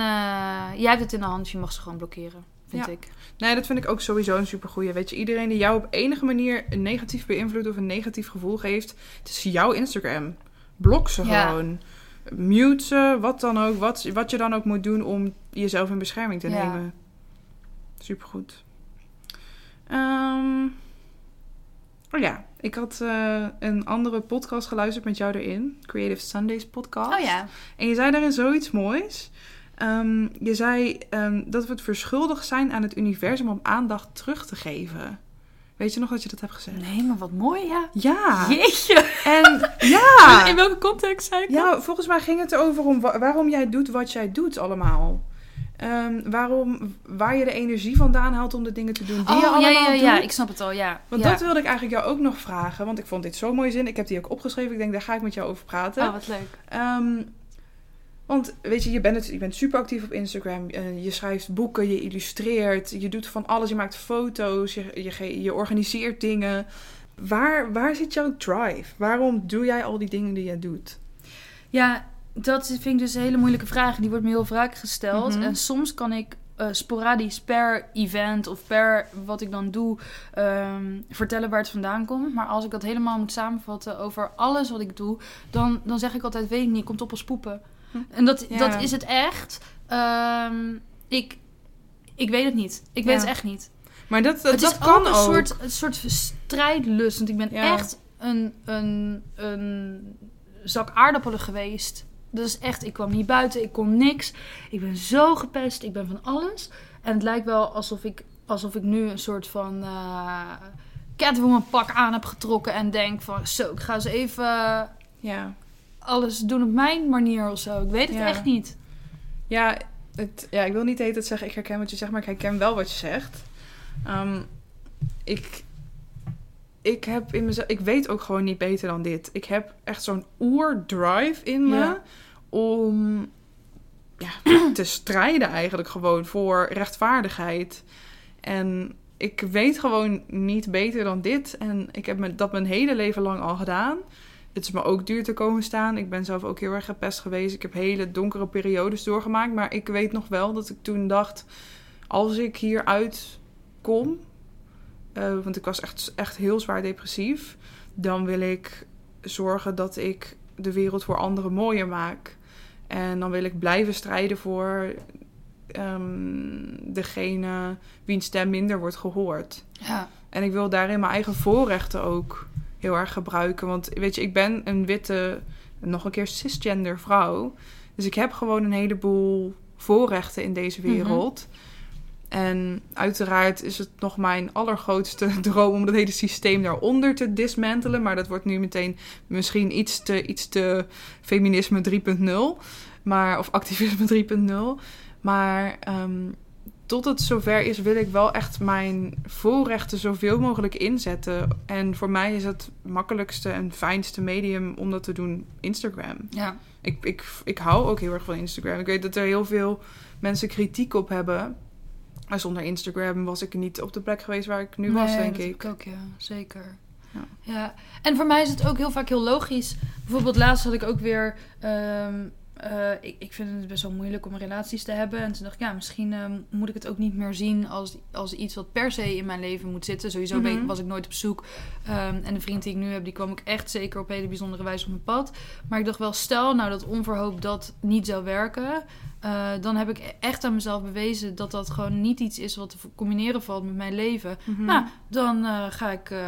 jij hebt het in de hand, je mag ze gewoon blokkeren, vind Ja. ik. Nee, dat vind ik ook sowieso een supergoeie. Weet je, iedereen die jou op enige manier een negatief beïnvloedt of een negatief gevoel geeft, het is jouw Instagram. Blok ze Ja. gewoon. Mute ze, wat dan ook. Wat, wat je dan ook moet doen om jezelf in bescherming te Ja. nemen. Supergoed. Ehm oh ja, ik had eh, een andere podcast geluisterd met jou erin. Creative Sundays podcast. Oh ja. En je zei daarin zoiets moois. Ehm, je zei ehm, dat we het verschuldigd zijn aan het universum om aandacht terug te geven. Weet je nog dat je dat hebt gezegd? Nee, maar wat mooi, ja. Ja. Jeetje. En ja. In welke context zei ik dat? Ja, volgens mij ging het erover om wa- waarom jij doet wat jij doet allemaal. Ehm, waarom, waar je de energie vandaan haalt om de dingen te doen die je Oh, ja, allemaal ja, doet. ja, ik snap het al, ja. Want ja. dat wilde ik eigenlijk jou ook nog vragen. Want ik vond dit zo'n mooie zin. Ik heb die ook opgeschreven. Ik denk, daar ga ik met jou over praten. Oh, wat leuk. Ehm, want weet je, je bent, het, je bent super actief op Instagram. Eh, je schrijft boeken, je illustreert, je doet van alles. Je maakt foto's, je, je, je organiseert dingen. Waar, waar zit jouw drive? Waarom doe jij al die dingen die jij doet? Ja, dat vind ik dus een hele moeilijke vraag. Die wordt me heel vaak gesteld. Mhm. En soms kan ik eh, sporadisch per event of per wat ik dan doe ehm, vertellen waar het vandaan komt. Maar als ik dat helemaal moet samenvatten over alles wat ik doe, dan, dan zeg ik altijd: weet ik niet, komt op als poepen. Hm. En dat, Ja. dat is het echt. Ehm, ik, ik weet het niet. Ik weet het echt niet. Maar dat, dat, het dat is kan ook een ook. soort, een soort strijdlust. Want ik ben Ja. echt een, een, een zak aardappelen geweest. Is echt, ik kwam niet buiten, ik kon niks. Ik ben zo gepest, ik ben van alles. En het lijkt wel alsof ik, alsof ik nu een soort van uh, Catwoman pak aan heb getrokken. En denk van, zo, ik ga eens even Ja. alles doen op mijn manier of zo. Ik weet het Ja. echt niet. Ja, het, ja, ik wil niet de hele tijd zeggen ik herken wat je zegt, maar ik herken wel wat je zegt. Ehm, ik, ik heb in mezelf, ik weet ook gewoon niet beter dan dit. Ik heb echt zo'n oerdrive in me Ja. om ja, te strijden eigenlijk gewoon voor rechtvaardigheid. En ik weet gewoon niet beter dan dit. En ik heb me, dat mijn hele leven lang al gedaan. Het is me ook duur te komen staan. Ik ben zelf ook heel erg gepest geweest. Ik heb hele donkere periodes doorgemaakt. Maar ik weet nog wel dat ik toen dacht... als ik hieruit kom... eh, want ik was echt, echt heel zwaar depressief... dan wil ik zorgen dat ik de wereld voor anderen mooier maak. En dan wil ik blijven strijden voor... ehm, degene wiens stem minder wordt gehoord. Ja. En ik wil daarin mijn eigen voorrechten ook heel erg gebruiken. Want weet je, ik ben een witte, nog een keer cisgender vrouw. Dus ik heb gewoon een heleboel voorrechten in deze wereld. En uiteraard is het nog mijn allergrootste droom om dat hele systeem daaronder te dismantelen. Maar dat wordt nu meteen misschien iets te, iets te feminisme 3.0. Maar, of activisme 3.0. Maar ehm, tot het zover is, wil ik wel echt mijn voorrechten zoveel mogelijk inzetten. En voor mij is het makkelijkste en fijnste medium om dat te doen Instagram. Ja. Ik, ik, ik hou ook heel erg van Instagram. Ik weet dat er heel veel mensen kritiek op hebben. Maar zonder Instagram was ik niet op de plek geweest waar ik nu was, denk dat ik. ook, ja. Zeker. Ja. Ja. En voor mij is het ook heel vaak heel logisch. Bijvoorbeeld laatst had ik ook weer... ehm, eh, ik, ik vind het best wel moeilijk om relaties te hebben. En toen dacht ik, ja, misschien ehm, moet ik het ook niet meer zien als, als iets wat per se in mijn leven moet zitten. Sowieso ben ik- Mhm. was ik nooit op zoek. Ehm, en de vriend die ik nu heb, die kwam ik echt zeker op hele bijzondere wijze op mijn pad. Maar ik dacht wel, stel nou dat onverhoopt dat niet zou werken... eh, dan heb ik echt aan mezelf bewezen dat dat gewoon niet iets is wat te combineren valt met mijn leven. Mhm. Nou, dan eh, ga ik, eh,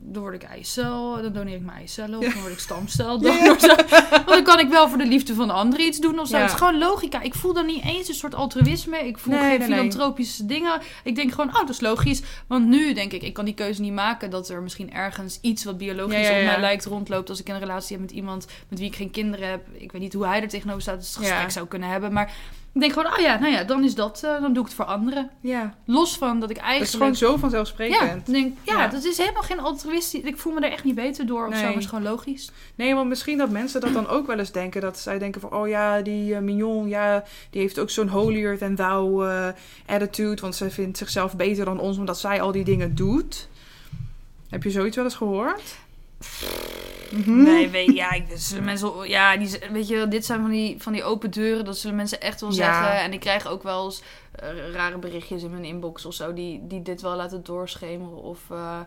dan word ik eicel, dan doneer ik mijn eicellen of Ja. dan word ik stamcel. Ja, zo. Want dan kan ik wel voor de liefde van de ander iets doen of zo. Ja. Het is gewoon logica. Ik voel dan niet eens een soort altruïsme. Ik voel Nee, geen nee, nee. filantropische dingen. Ik denk gewoon, oh, dat is logisch. Want nu denk ik, ik kan die keuze niet maken dat er misschien ergens iets wat biologisch op mij lijkt rondloopt als ik een relatie heb met iemand met wie ik geen kinderen heb. Ik weet niet hoe hij er tegenover staat, dus het gesprek zou kunnen hebben. Maar ik denk gewoon, oh ja, nou ja, dan is dat, eh, dan doe ik het voor anderen. ja, Los van dat ik eigenlijk... is gewoon zo Ja, vanzelfsprekend. ik denk, ja, Ja. dat is helemaal geen altruïstisch. Ik voel me er echt niet beter door of zo, maar is gewoon logisch. Nee, want misschien dat mensen dat dan ook wel eens denken. Dat zij denken van, oh ja, die eh, Mignon, ja, die heeft ook zo'n holier than thou eh, attitude. Want ze vindt zichzelf beter dan ons, omdat zij al die dingen doet. Heb je zoiets wel eens gehoord? Mhm. Nee, weet, ja, ik, zullen mensen, ja, die, weet je, dit zijn van die, van die open deuren, dat zullen mensen echt wel Ja. zeggen. En ik krijg ook wel eens eh, rare berichtjes in mijn inbox of zo, die, die dit wel laten doorschemeren of eh,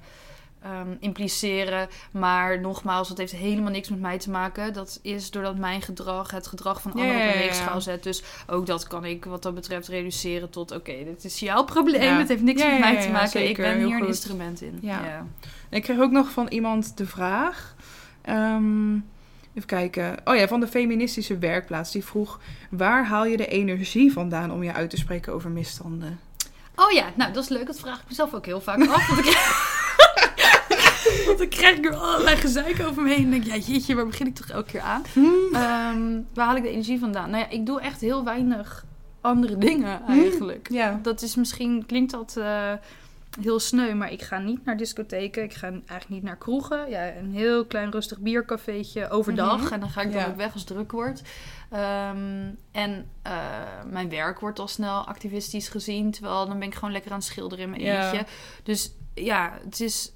ehm, impliceren. Maar nogmaals, dat heeft helemaal niks met mij te maken. Dat is doordat mijn gedrag het gedrag van anderen op een weegschaal zet. Dus ook dat kan ik wat dat betreft reduceren tot, oké, dit is jouw probleem, Ja. het heeft niks Ja, met mij te maken. zeker, ik ben hier een instrument in. Ja. ja. Ik kreeg ook nog van iemand de vraag. ehm, even kijken. Oh ja, van de feministische werkplaats. Die vroeg: waar haal je de energie vandaan om je uit te spreken over misstanden? Oh ja, nou dat is leuk. Dat vraag ik mezelf ook heel vaak af. Want ik, want dan krijg ik er allerlei gezeik over me heen. En denk ik, ja jeetje, waar begin ik toch elke keer aan? Ehm, waar haal ik de energie vandaan? Nou ja, ik doe echt heel weinig andere dingen eigenlijk. Ja. Dat is misschien, klinkt dat eh, heel sneu, maar ik ga niet naar discotheken. Ik ga eigenlijk niet naar kroegen. Ja, een heel klein rustig biercafeetje overdag. Mhm. En dan ga ik dan Ja. ook weg als het druk wordt. Ehm, en eh, mijn werk wordt al snel activistisch gezien. Terwijl dan ben ik gewoon lekker aan het schilderen in mijn Ja. eentje. Dus ja, het is...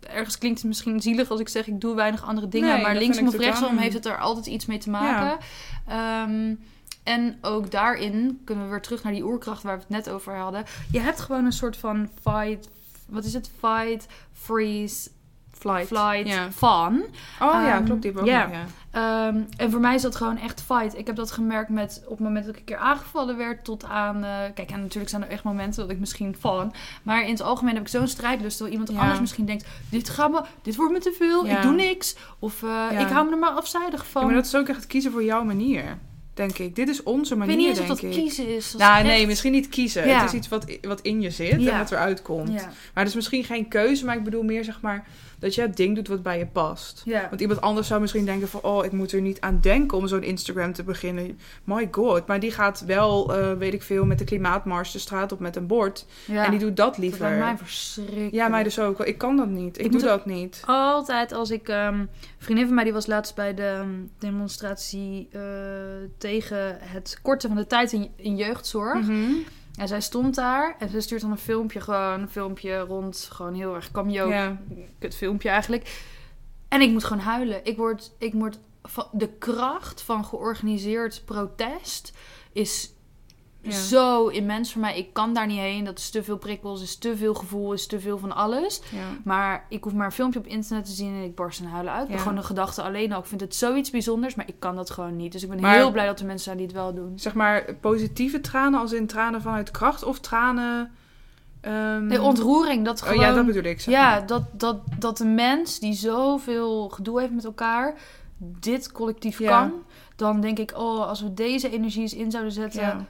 Ergens klinkt het misschien zielig als ik zeg ik doe weinig andere dingen. Nee, maar linksom of rechtsom heeft het er altijd iets mee te maken. Ehm, en ook daarin kunnen we weer terug naar die oerkracht waar we het net over hadden. Je hebt gewoon een soort van fight. Wat is het? Fight, freeze, Flight. flight, fun. Oh ja, Ehm, klopt. Die ook nog, ja. Ehm, en voor mij is dat gewoon echt fight. Ik heb dat gemerkt met op het moment dat ik een keer aangevallen werd tot aan... eh, kijk, en natuurlijk zijn er echt momenten dat ik misschien val. Maar in het algemeen heb ik zo'n strijdlust. Terwijl iemand Ja. anders misschien denkt... Dit, gaat me, dit wordt me te veel, Ja. ik doe niks. Of eh, ik hou me er maar afzijdig van. Maar dat is ook echt kiezen voor jouw manier, denk ik. Dit is onze ik manier, weet niet eens of dat ik. kiezen is. Dat Nou, nee, misschien niet kiezen. Ja. Het is iets wat, wat in je zit Ja. en wat eruit komt. Ja. Maar het is misschien geen keuze, maar ik bedoel meer zeg maar dat je het ding doet wat bij je past. Want iemand anders zou misschien denken van... oh, ik moet er niet aan denken om zo'n Instagram te beginnen. My god. Maar die gaat wel, eh, weet ik veel, met de klimaatmars de straat op met een bord. En die doet dat dat liever. mij verschrikkelijk. ja, mij dus ook. Ik kan dat niet. Ik, Ik doe moet dat niet. Altijd als ik... een vriendin van mij die was laatst bij de ehm, demonstratie eh, tegen het korten van de tijd in, in jeugdzorg. Mhm. En zij stond daar en ze stuurt dan een filmpje, gewoon een filmpje rond, gewoon heel erg cameo, Ja. kut filmpje eigenlijk. En ik moet gewoon huilen. Ik word, ik word de kracht van georganiseerd protest is Ja. zo immens voor mij. Ik kan daar niet heen. Dat is te veel prikkels, is te veel gevoel, is te veel van alles. Ja. Maar ik hoef maar een filmpje op internet te zien en ik barst in huilen uit. Ja. Gewoon de gedachte alleen al. Ik vind het zoiets bijzonders, maar ik kan dat gewoon niet. Dus ik ben Maar- heel blij dat er mensen zijn die het wel doen. Zeg maar positieve tranen als in tranen vanuit kracht of tranen... ehm, Nee, ontroering, dat gewoon... Oh ja, dat bedoel ik. Zeg Ja, dat, dat, dat een mens die zoveel gedoe heeft met elkaar, dit collectief kan. Dan denk ik, oh, als we deze energie eens in zouden zetten Ja.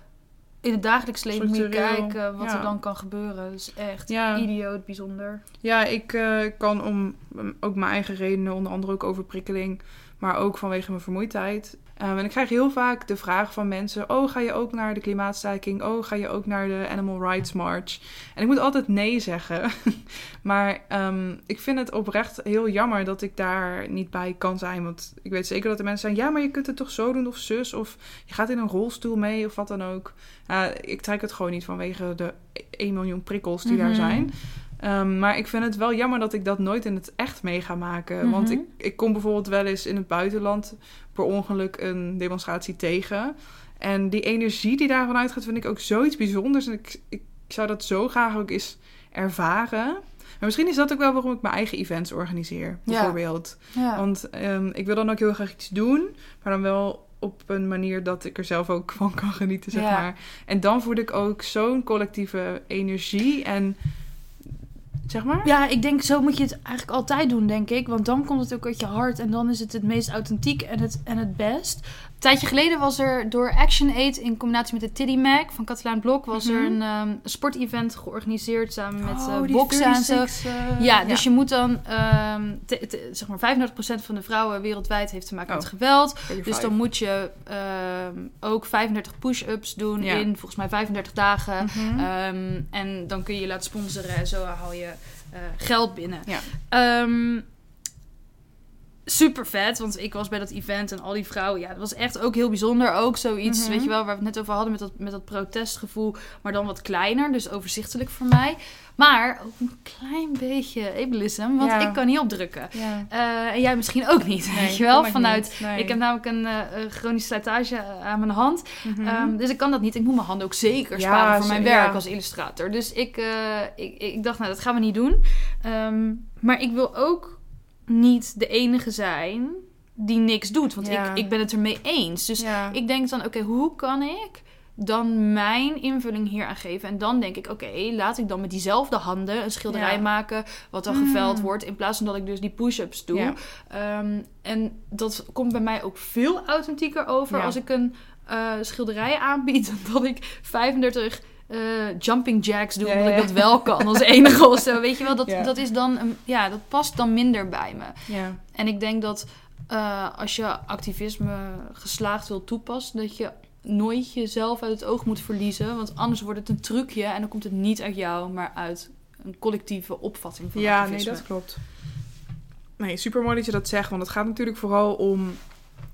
In het dagelijks leven, moet je kijken wat ja. er dan kan gebeuren. Dat is echt Ja. idioot bijzonder. Ja, ik eh, kan om um, ook mijn eigen redenen, onder andere ook overprikkeling, maar ook vanwege mijn vermoeidheid. Um, en ik krijg heel vaak de vraag van mensen: Oh, ga je ook naar de klimaatstaking? Oh, ga je ook naar de Animal Rights March? En ik moet altijd nee zeggen. maar um, ik vind het oprecht heel jammer dat ik daar niet bij kan zijn. Want ik weet zeker dat er mensen zijn: Ja, maar je kunt het toch zo doen, of zus, of je gaat in een rolstoel mee, of wat dan ook. Uh, ik trek het gewoon niet vanwege de 1 miljoen prikkels die daar Mhm. zijn. Um, maar ik vind het wel jammer dat ik dat nooit in het echt mee ga maken. Mhm. Want ik, ik kom bijvoorbeeld wel eens in het buitenland per ongeluk een demonstratie tegen. En die energie die daarvan uitgaat, vind ik ook zoiets bijzonders. En ik, ik zou dat zo graag ook eens ervaren. Maar misschien is dat ook wel waarom ik mijn eigen events organiseer, Ja. bijvoorbeeld. Ja. Want um, ik wil dan ook heel graag iets doen, maar dan wel op een manier dat ik er zelf ook van kan genieten, zeg Ja. maar. En dan voel ik ook zo'n collectieve energie en... Zeg maar? Ja, ik denk zo moet je het eigenlijk altijd doen, denk ik. Want dan komt het ook uit je hart en dan is het het meest authentiek en het, en het best. Een tijdje geleden was er door Action Aid in combinatie met de Tiddy Mac van Katelaan Blok... was er Mhm. een um, sportevent georganiseerd samen met Oh, eh, boksen en zo. 36, eh, Ja, dus je moet dan, ehm, te- te- zeg maar 35% van de vrouwen wereldwijd heeft te maken Oh. met geweld. 35. Dus dan moet je ehm, ook 35 push-ups doen Ja. in volgens mij 35 dagen. Mhm. En dan kun je je laten sponsoren en zo haal je eh, geld binnen. Ja. Super vet, want ik was bij dat event en al die vrouwen. Ja, dat was echt ook heel bijzonder. Ook zoiets, Mhm. weet je wel, waar we het net over hadden met dat, met dat protestgevoel. Maar dan wat kleiner, dus overzichtelijk voor mij. Maar ook een klein beetje ableism, want Ja. ik kan niet opdrukken. ja. Eh, en jij misschien ook niet, Nee, weet je wel? Vanuit, niet. Nee. ik heb namelijk een eh, eh, chronische slijtage aan mijn hand. Mhm. Ehm, dus ik kan dat niet. Ik moet mijn handen ook zeker Ja, sparen voor mijn werk als illustrator. Dus ik, eh, ik, ik dacht, nou, dat gaan we niet doen. Ehm, maar ik wil ook niet de enige zijn die niks doet. Want Ja. ik, ik ben het ermee eens. Dus ja. ik denk dan, oké, hoe kan ik dan mijn invulling hier aan geven? En dan denk ik, oké, laat ik dan met diezelfde handen een schilderij Ja. maken... wat dan Mm. geveld wordt, in plaats van dat ik dus die push-ups doe. Ehm, en dat komt bij mij ook veel authentieker over als ik een eh, schilderij aanbied... dan dat ik 35 eh, jumping jacks doe, Ja, omdat ja, ik ja. dat wel kan als enige of zo. Weet je wel, dat, Ja. dat is dan... Een, ja, dat past dan minder bij me. ja. En ik denk dat eh, als je activisme geslaagd wil toepassen, dat je nooit jezelf uit het oog moet verliezen. Want anders wordt het een trucje en dan komt het niet uit jou, maar uit een collectieve opvatting van Ja, nee, activisme. dat klopt. Nee, super mooi dat je dat zegt. Want het gaat natuurlijk vooral om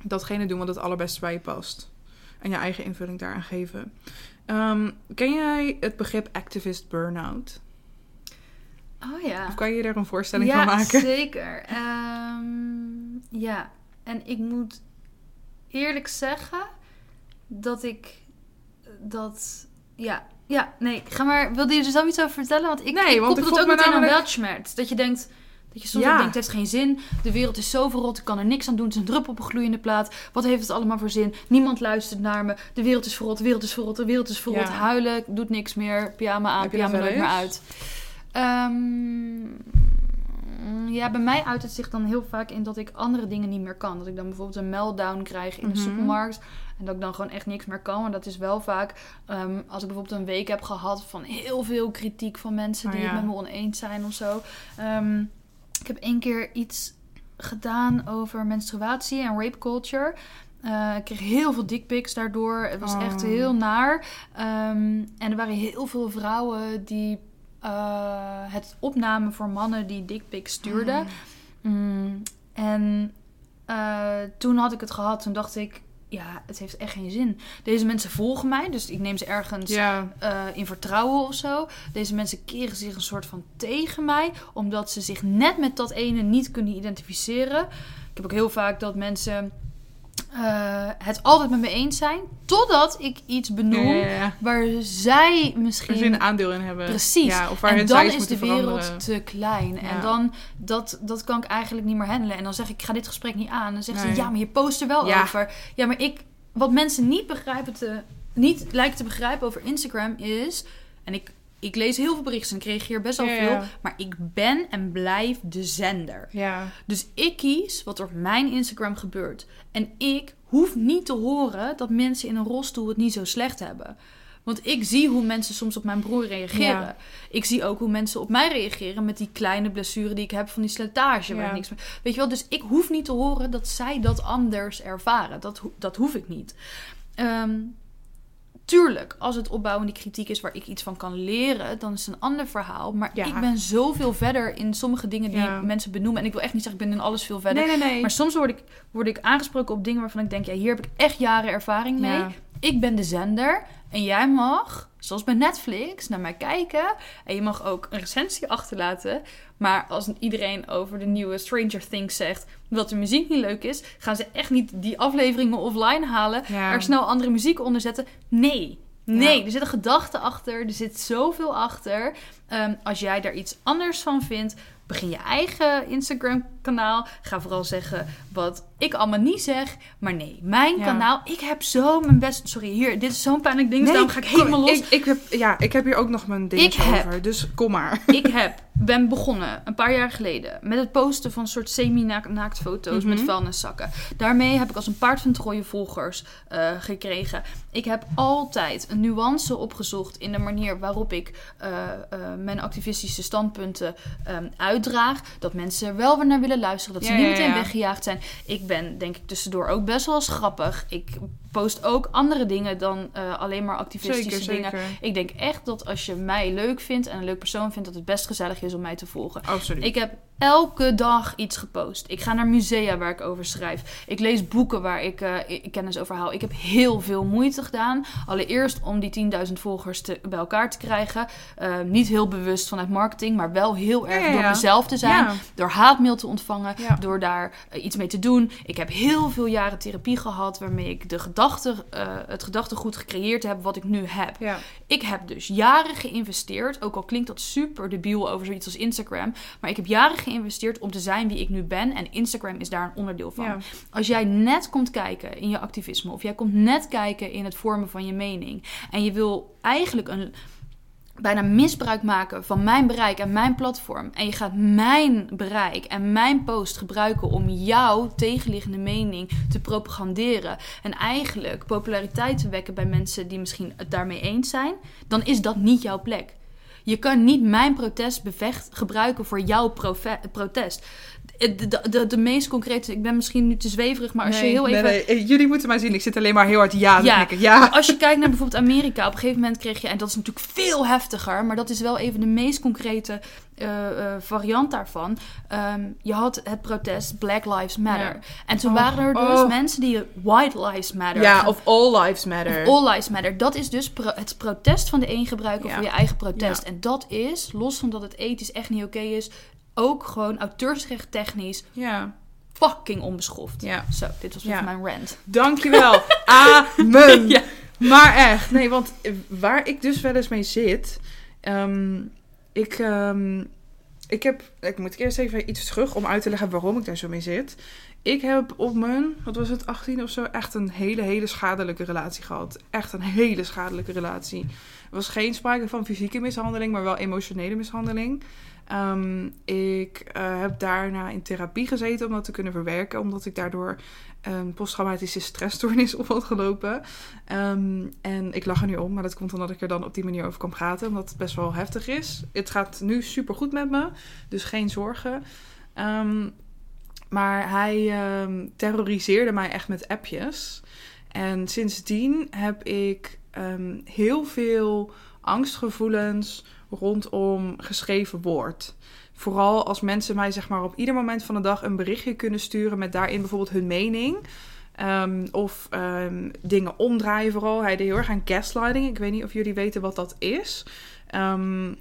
datgene doen wat het allerbeste bij je past. En je eigen invulling daaraan geven. Ehm, ken jij het begrip activist burnout? Oh ja. Of kan je er een voorstelling ja, van maken? zeker. Ehm, ja, en ik moet eerlijk zeggen dat ik dat... Ja, ja, nee, ga maar... Wilde je er zelf iets over vertellen? Want ik, Nee, ik want koppel ik het ook meteen aan namelijk- weltschmerz. Dat je denkt... Dat je soms Ja. denkt, het heeft geen zin. De wereld is zo verrot, ik kan er niks aan doen. Het is een druppel op een gloeiende plaat. Wat heeft het allemaal voor zin? Niemand luistert naar me. De wereld is verrot, de wereld is verrot, de wereld is verrot. Ja. Huilen, doet niks meer. Pyjama aan, pyjama nooit meer uit. Ehm, ja, bij mij uit het zich dan heel vaak in dat ik andere dingen niet meer kan. Dat ik dan bijvoorbeeld een meltdown krijg in de Mhm. supermarkt. En dat ik dan gewoon echt niks meer kan. Maar dat is wel vaak ehm, als ik bijvoorbeeld een week heb gehad van heel veel kritiek van mensen Oh, die ja. het met me oneens zijn of zo. Ehm, heb één keer iets gedaan over menstruatie en rape culture. Eh, ik kreeg heel veel dickpics daardoor. Het was Oh. echt heel naar. Ehm, en er waren heel veel vrouwen die eh, het opnamen voor mannen die dickpics stuurden. Mm, en eh, toen had ik het gehad. Toen dacht ik, ja, het heeft echt geen zin. Deze mensen volgen mij, dus ik neem ze ergens Ja. eh, in vertrouwen of zo. Deze mensen keren zich een soort van tegen mij, omdat ze zich net met dat ene niet kunnen identificeren. Ik heb ook heel vaak dat mensen eh, het altijd met me eens zijn, totdat ik iets benoem Ja, ja, ja. waar zij Waar misschien ze een aandeel in hebben. Precies. Ja, of waar en dan is de wereld veranderen. te klein. En dan, dat, dat kan ik eigenlijk niet meer handelen. En dan zeg ik, ik ga dit gesprek niet aan. Dan zeggen Nee. ze, ja, maar je post er wel over. Ja, maar ik, wat mensen niet begrijpen te, niet lijken te begrijpen over Instagram is, en ik, ik lees heel veel berichten en ik reageer best wel Ja, veel, ja. maar ik ben en blijf de zender. Ja. Dus ik kies wat er op mijn Instagram gebeurt. En ik hoef niet te horen dat mensen in een rolstoel het niet zo slecht hebben. Want ik zie hoe mensen soms op mijn broer reageren. Ik zie ook hoe mensen op mij reageren met die kleine blessure die ik heb van die slijtage. Waar niks meer... Weet je wel, dus ik hoef niet te horen dat zij dat anders ervaren. Dat, ho- dat hoef ik niet. Ehm, tuurlijk, als het opbouwende kritiek is waar ik iets van kan leren, dan is het een ander verhaal. Maar Ja. ik ben zoveel verder in sommige dingen die Ja. mensen benoemen. En ik wil echt niet zeggen, ik ben in alles veel verder. Nee, nee, nee. Maar soms word ik, word ik aangesproken op dingen waarvan ik denk, ja, hier heb ik echt jaren ervaring mee. Ja. Ik ben de zender en jij mag, zoals bij Netflix, naar mij kijken. En je mag ook een recensie achterlaten. Maar als iedereen over de nieuwe Stranger Things zegt dat de muziek niet leuk is, gaan ze echt niet die afleveringen offline halen. Ja. Er snel andere muziek onder zetten. Nee. Nee, Ja. er zit een gedachte achter. Er zit zoveel achter. Ehm, als jij daar iets anders van vindt, begin je eigen Instagram-kanaal. Ga vooral zeggen wat ik allemaal niet zeg. Maar nee, mijn Ja. kanaal. Ik heb zo mijn best. Sorry, hier. Dit is zo'n pijnlijk ding. dus daarom ga ik helemaal los. Ik, ik, heb, ja, ik heb hier ook nog mijn heb- over. Dus kom maar. Ik heb, ben begonnen een paar jaar geleden met het posten van soort semi-naakt foto's Mhm. met vuilniszakken. Daarmee heb ik als een paard van Troje volgers eh, gekregen. Ik heb altijd een nuance opgezocht in de manier waarop ik eh, eh, mijn activistische standpunten ehm, uitdraag. Dat mensen er wel weer naar willen luisteren. Dat ze Ja, niet ja, meteen ja. weggejaagd zijn. Ik ben denk ik tussendoor ook best wel eens grappig. Ik post ook andere dingen dan eh, alleen maar activistische Zeker, dingen. zeker. Ik denk echt dat als je mij leuk vindt en een leuk persoon vindt, dat het best gezellig is om mij te volgen. Absoluut. Ik heb elke dag iets gepost. Ik ga naar musea waar ik over schrijf. Ik lees boeken waar ik eh, kennis over haal. Ik heb heel veel moeite gedaan. Allereerst om die 10.000 volgers te, bij elkaar te krijgen. Eh, niet heel bewust vanuit marketing, maar wel heel erg Ja, ja, door mezelf te zijn. Door haatmail te ontvangen. Door daar eh, iets mee te doen. Ik heb heel veel jaren therapie gehad waarmee ik de gedachte, eh, het gedachtegoed gecreëerd heb wat ik nu heb. Ik heb dus jaren geïnvesteerd, ook al klinkt dat super debiel over zoiets als Instagram, maar ik heb jaren geïnvesteerd om te zijn wie ik nu ben en Instagram is daar een onderdeel van. Ja. Als jij net komt kijken in je activisme of jij komt net kijken in het vormen van je mening en je wil eigenlijk een bijna misbruik maken van mijn bereik en mijn platform. En je gaat mijn bereik en mijn post gebruiken om jouw tegenliggende mening te propaganderen. En eigenlijk populariteit te wekken bij mensen die misschien het daarmee eens zijn. Dan is dat niet jouw plek. Je kan niet mijn protest bevecht gebruiken voor jouw protest. De, de, de, meest concrete, ik ben misschien nu te zweverig, maar als Nee, je heel even. nee, nee. Jullie moeten mij zien. Ik zit alleen maar heel hard ja te Ja. Ja. Als je kijkt naar bijvoorbeeld Amerika, op een gegeven moment kreeg je, en dat is natuurlijk veel heftiger, maar dat is wel even de meest concrete eh, eh, variant daarvan. Ehm, je had het protest Black Lives Matter. Ja. En toen Oh, waren er dus oh. mensen die White Lives Matter. Ja, of all lives matter. of All Lives Matter. Dat is dus pro- het protest van de een gebruiken Ja. voor je eigen protest. En dat is, los van dat het ethisch echt niet oké is, ook gewoon auteursrecht technisch Ja. fucking onbeschoft. Ja. Zo, dit was Ja. mijn rant. Dankjewel. Amen. Ja. Maar echt, nee, want waar ik dus wel eens mee zit, ehm, ik, ehm, ik heb, ik moet eerst even iets terug om uit te leggen waarom ik daar zo mee zit. Ik heb op mijn, wat was het, 18 of zo, echt een hele, hele schadelijke relatie gehad. Echt een hele schadelijke relatie. Er was geen sprake van fysieke mishandeling, maar wel emotionele mishandeling. Ehm, ik eh, heb daarna in therapie gezeten om dat te kunnen verwerken, omdat ik daardoor een posttraumatische stressstoornis op had gelopen. Ehm, en ik lach er nu om, maar dat komt omdat ik er dan op die manier over kan praten, omdat het best wel heftig is. Het gaat nu super goed met me, dus geen zorgen. Ehm, maar hij terroriseerde mij echt met appjes. En sindsdien heb ik heel veel angstgevoelens rondom geschreven woord. Vooral als mensen mij zeg maar op ieder moment van de dag een berichtje kunnen sturen met daarin bijvoorbeeld hun mening. Ehm, of ehm, dingen omdraaien vooral. Hij deed heel erg aan gaslighting. Ik weet niet of jullie weten wat dat is. Um,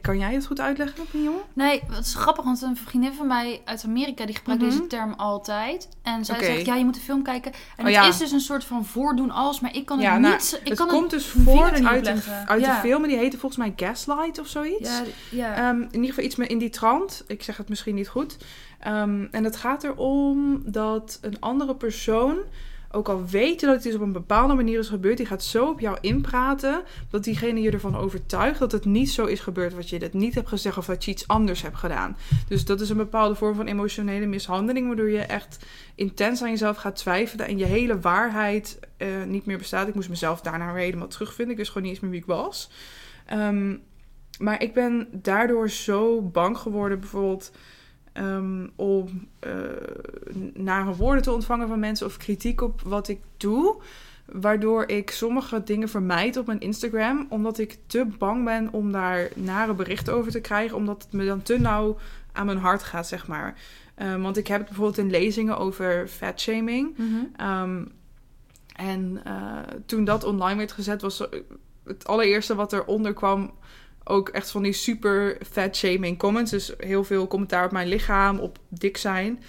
kan jij het goed uitleggen, Pignon? Nee, het is grappig, want een vriendin van mij uit Amerika... die gebruikt deze mhm. term altijd. En zij zegt, ja, je moet de film kijken. En oh, het is dus een soort van voordoen als... maar ik kan het nou, niet... Ik het kan komt dus voort uit, een, uit de film... en die heette volgens mij Gaslight of zoiets. Ja, ja. Um, in ieder geval iets in die trant. Ik zeg het misschien niet goed. Um, en het gaat erom dat een andere persoon ook al weet je dat het is op een bepaalde manier is gebeurd, die gaat zo op jou inpraten dat diegene je ervan overtuigt dat het niet zo is gebeurd wat je het niet hebt gezegd of dat je iets anders hebt gedaan. Dus dat is een bepaalde vorm van emotionele mishandeling, waardoor je echt intens aan jezelf gaat twijfelen en je hele waarheid uh, niet meer bestaat. Ik moest mezelf daarna weer helemaal terugvinden. Ik wist gewoon niet eens meer wie ik was. Um, maar ik ben daardoor zo bang geworden, bijvoorbeeld um, om uh, nare woorden te ontvangen van mensen of kritiek op wat ik doe. Waardoor ik sommige dingen vermijd op mijn Instagram. Omdat ik te bang ben om daar nare berichten over te krijgen. Omdat het me dan te nauw aan mijn hart gaat, zeg maar. Um, want ik heb het bijvoorbeeld in lezingen over fatshaming. Mm um, en uh, toen dat online werd gezet, was het allereerste wat eronder kwam ook echt van die super fat shaming comments. Dus heel veel commentaar op mijn lichaam, op dik zijn.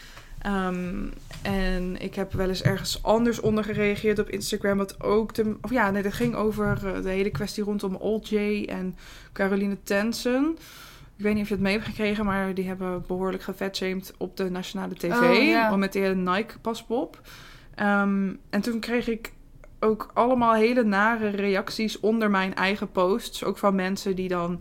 Um, en ik heb wel eens ergens anders onder gereageerd op Instagram. Wat ook de. Of ja, nee, dat ging over eh, de hele kwestie rondom Old J en Caroline Tensen. Ik weet niet of je het mee hebt gekregen, maar die hebben behoorlijk gefatshamed op de nationale tv. Oh, ja. Met de Nike-paspop. Um, en toen kreeg ik ook allemaal hele nare reacties onder mijn eigen posts. Ook van mensen die dan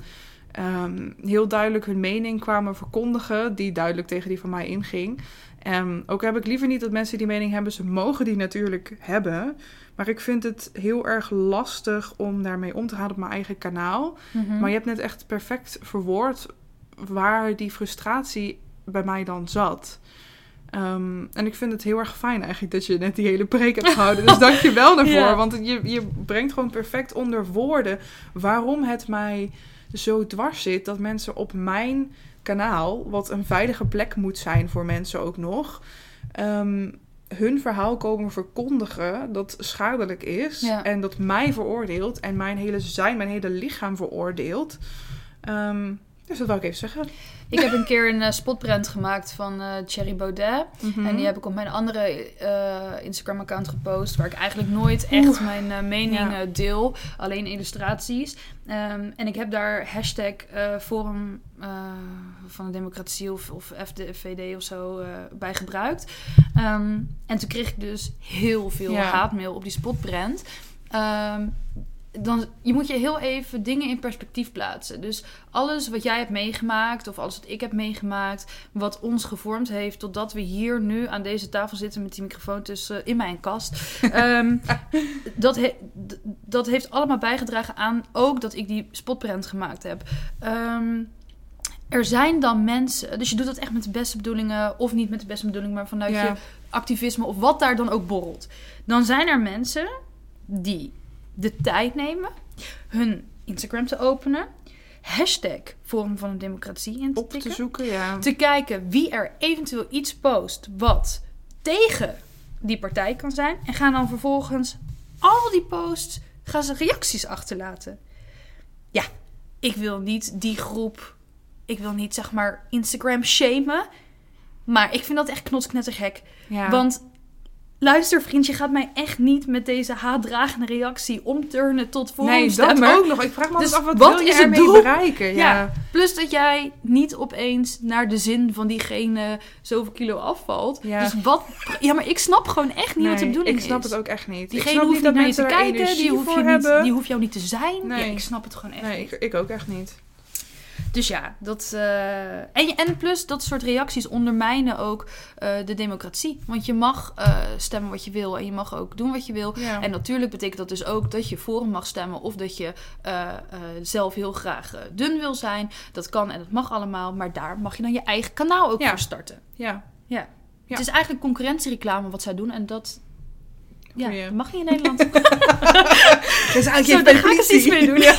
ehm, heel duidelijk hun mening kwamen verkondigen. Die duidelijk tegen die van mij inging. Um, ook heb ik liever niet dat mensen die mening hebben. Ze mogen die natuurlijk hebben. Maar ik vind het heel erg lastig om daarmee om te gaan op mijn eigen kanaal. Mhm. Maar je hebt net echt perfect verwoord waar die frustratie bij mij dan zat. Um, en ik vind het heel erg fijn eigenlijk dat je net die hele preek hebt gehouden. Dus dank je wel daarvoor. Want je, je brengt gewoon perfect onder woorden waarom het mij zo dwars zit dat mensen op mijn kanaal, wat een veilige plek moet zijn voor mensen ook nog, um, hun verhaal komen verkondigen dat schadelijk is. En dat mij veroordeelt en mijn hele zijn, mijn hele lichaam veroordeelt. Um, dus dat wil ik even zeggen. Ik heb een keer een uh, spotprint gemaakt van uh, Thierry Baudet. Mhm. En die heb ik op mijn andere uh, Instagram-account gepost. Waar ik eigenlijk nooit echt mijn mening deel. Alleen illustraties. Um, en ik heb daar hashtag Forum van de Democratie of, of FDVD of zo bij gebruikt. Um, en toen kreeg ik dus heel veel haatmail op die spotprint. Um, dan je moet je heel even dingen in perspectief plaatsen. Dus alles wat jij hebt meegemaakt, of alles wat ik heb meegemaakt, wat ons gevormd heeft totdat we hier nu aan deze tafel zitten met die microfoon tussen in mijn kast. um, dat, dat heeft allemaal bijgedragen aan ook dat ik die spotprint gemaakt heb. Um, er zijn dan mensen, dus je doet dat echt met de beste bedoelingen, of niet met de beste bedoelingen, maar vanuit je activisme of wat daar dan ook borrelt. Dan zijn er mensen die de tijd nemen hun Instagram te openen. Hashtag Forum van de Democratie in te Op te zoeken, ja. Te kijken wie er eventueel iets post wat tegen die partij kan zijn. En gaan dan vervolgens al die posts, gaan ze reacties achterlaten. Ja, ik wil niet die groep, ik wil niet zeg maar Instagram shamen. Maar ik vind dat echt knotsknettergek. Ja. Want luister vriend, je gaat mij echt niet met deze haatdragende reactie omturnen tot Nee, dat ook nog. Ik vraag me Dus af, wat, wat wil je is het ermee doel? bereiken? Ja. Ja. Plus dat jij niet opeens naar de zin van diegene zoveel kilo afvalt. Ja. Dus wat... Ja, maar ik snap gewoon echt niet wat de bedoeling ik snap is. het ook echt niet. Diegene hoeft niet naar je te kijken, die energie hoef, voor je niet, die hoeft jou niet te zijn. Nee. Ja, ik snap het gewoon echt Nee, niet. ik, ik ook echt niet. Dus ja, dat... eh, En, en plus, dat soort reacties ondermijnen ook eh, de democratie. Want je mag eh, stemmen wat je wil en je mag ook doen wat je wil. Ja. En natuurlijk betekent dat dus ook dat je voor hem mag stemmen of dat je zelf heel graag dun wil zijn. Dat kan en dat mag allemaal, maar daar mag je dan je eigen kanaal ook Ja. voor starten. ja. Ja. Ja. Het is eigenlijk concurrentiereclame wat zij doen en dat ja, dat mag niet in Nederland. Dat is eigenlijk Zo, daar ga ik eens iets mee doen. Ja.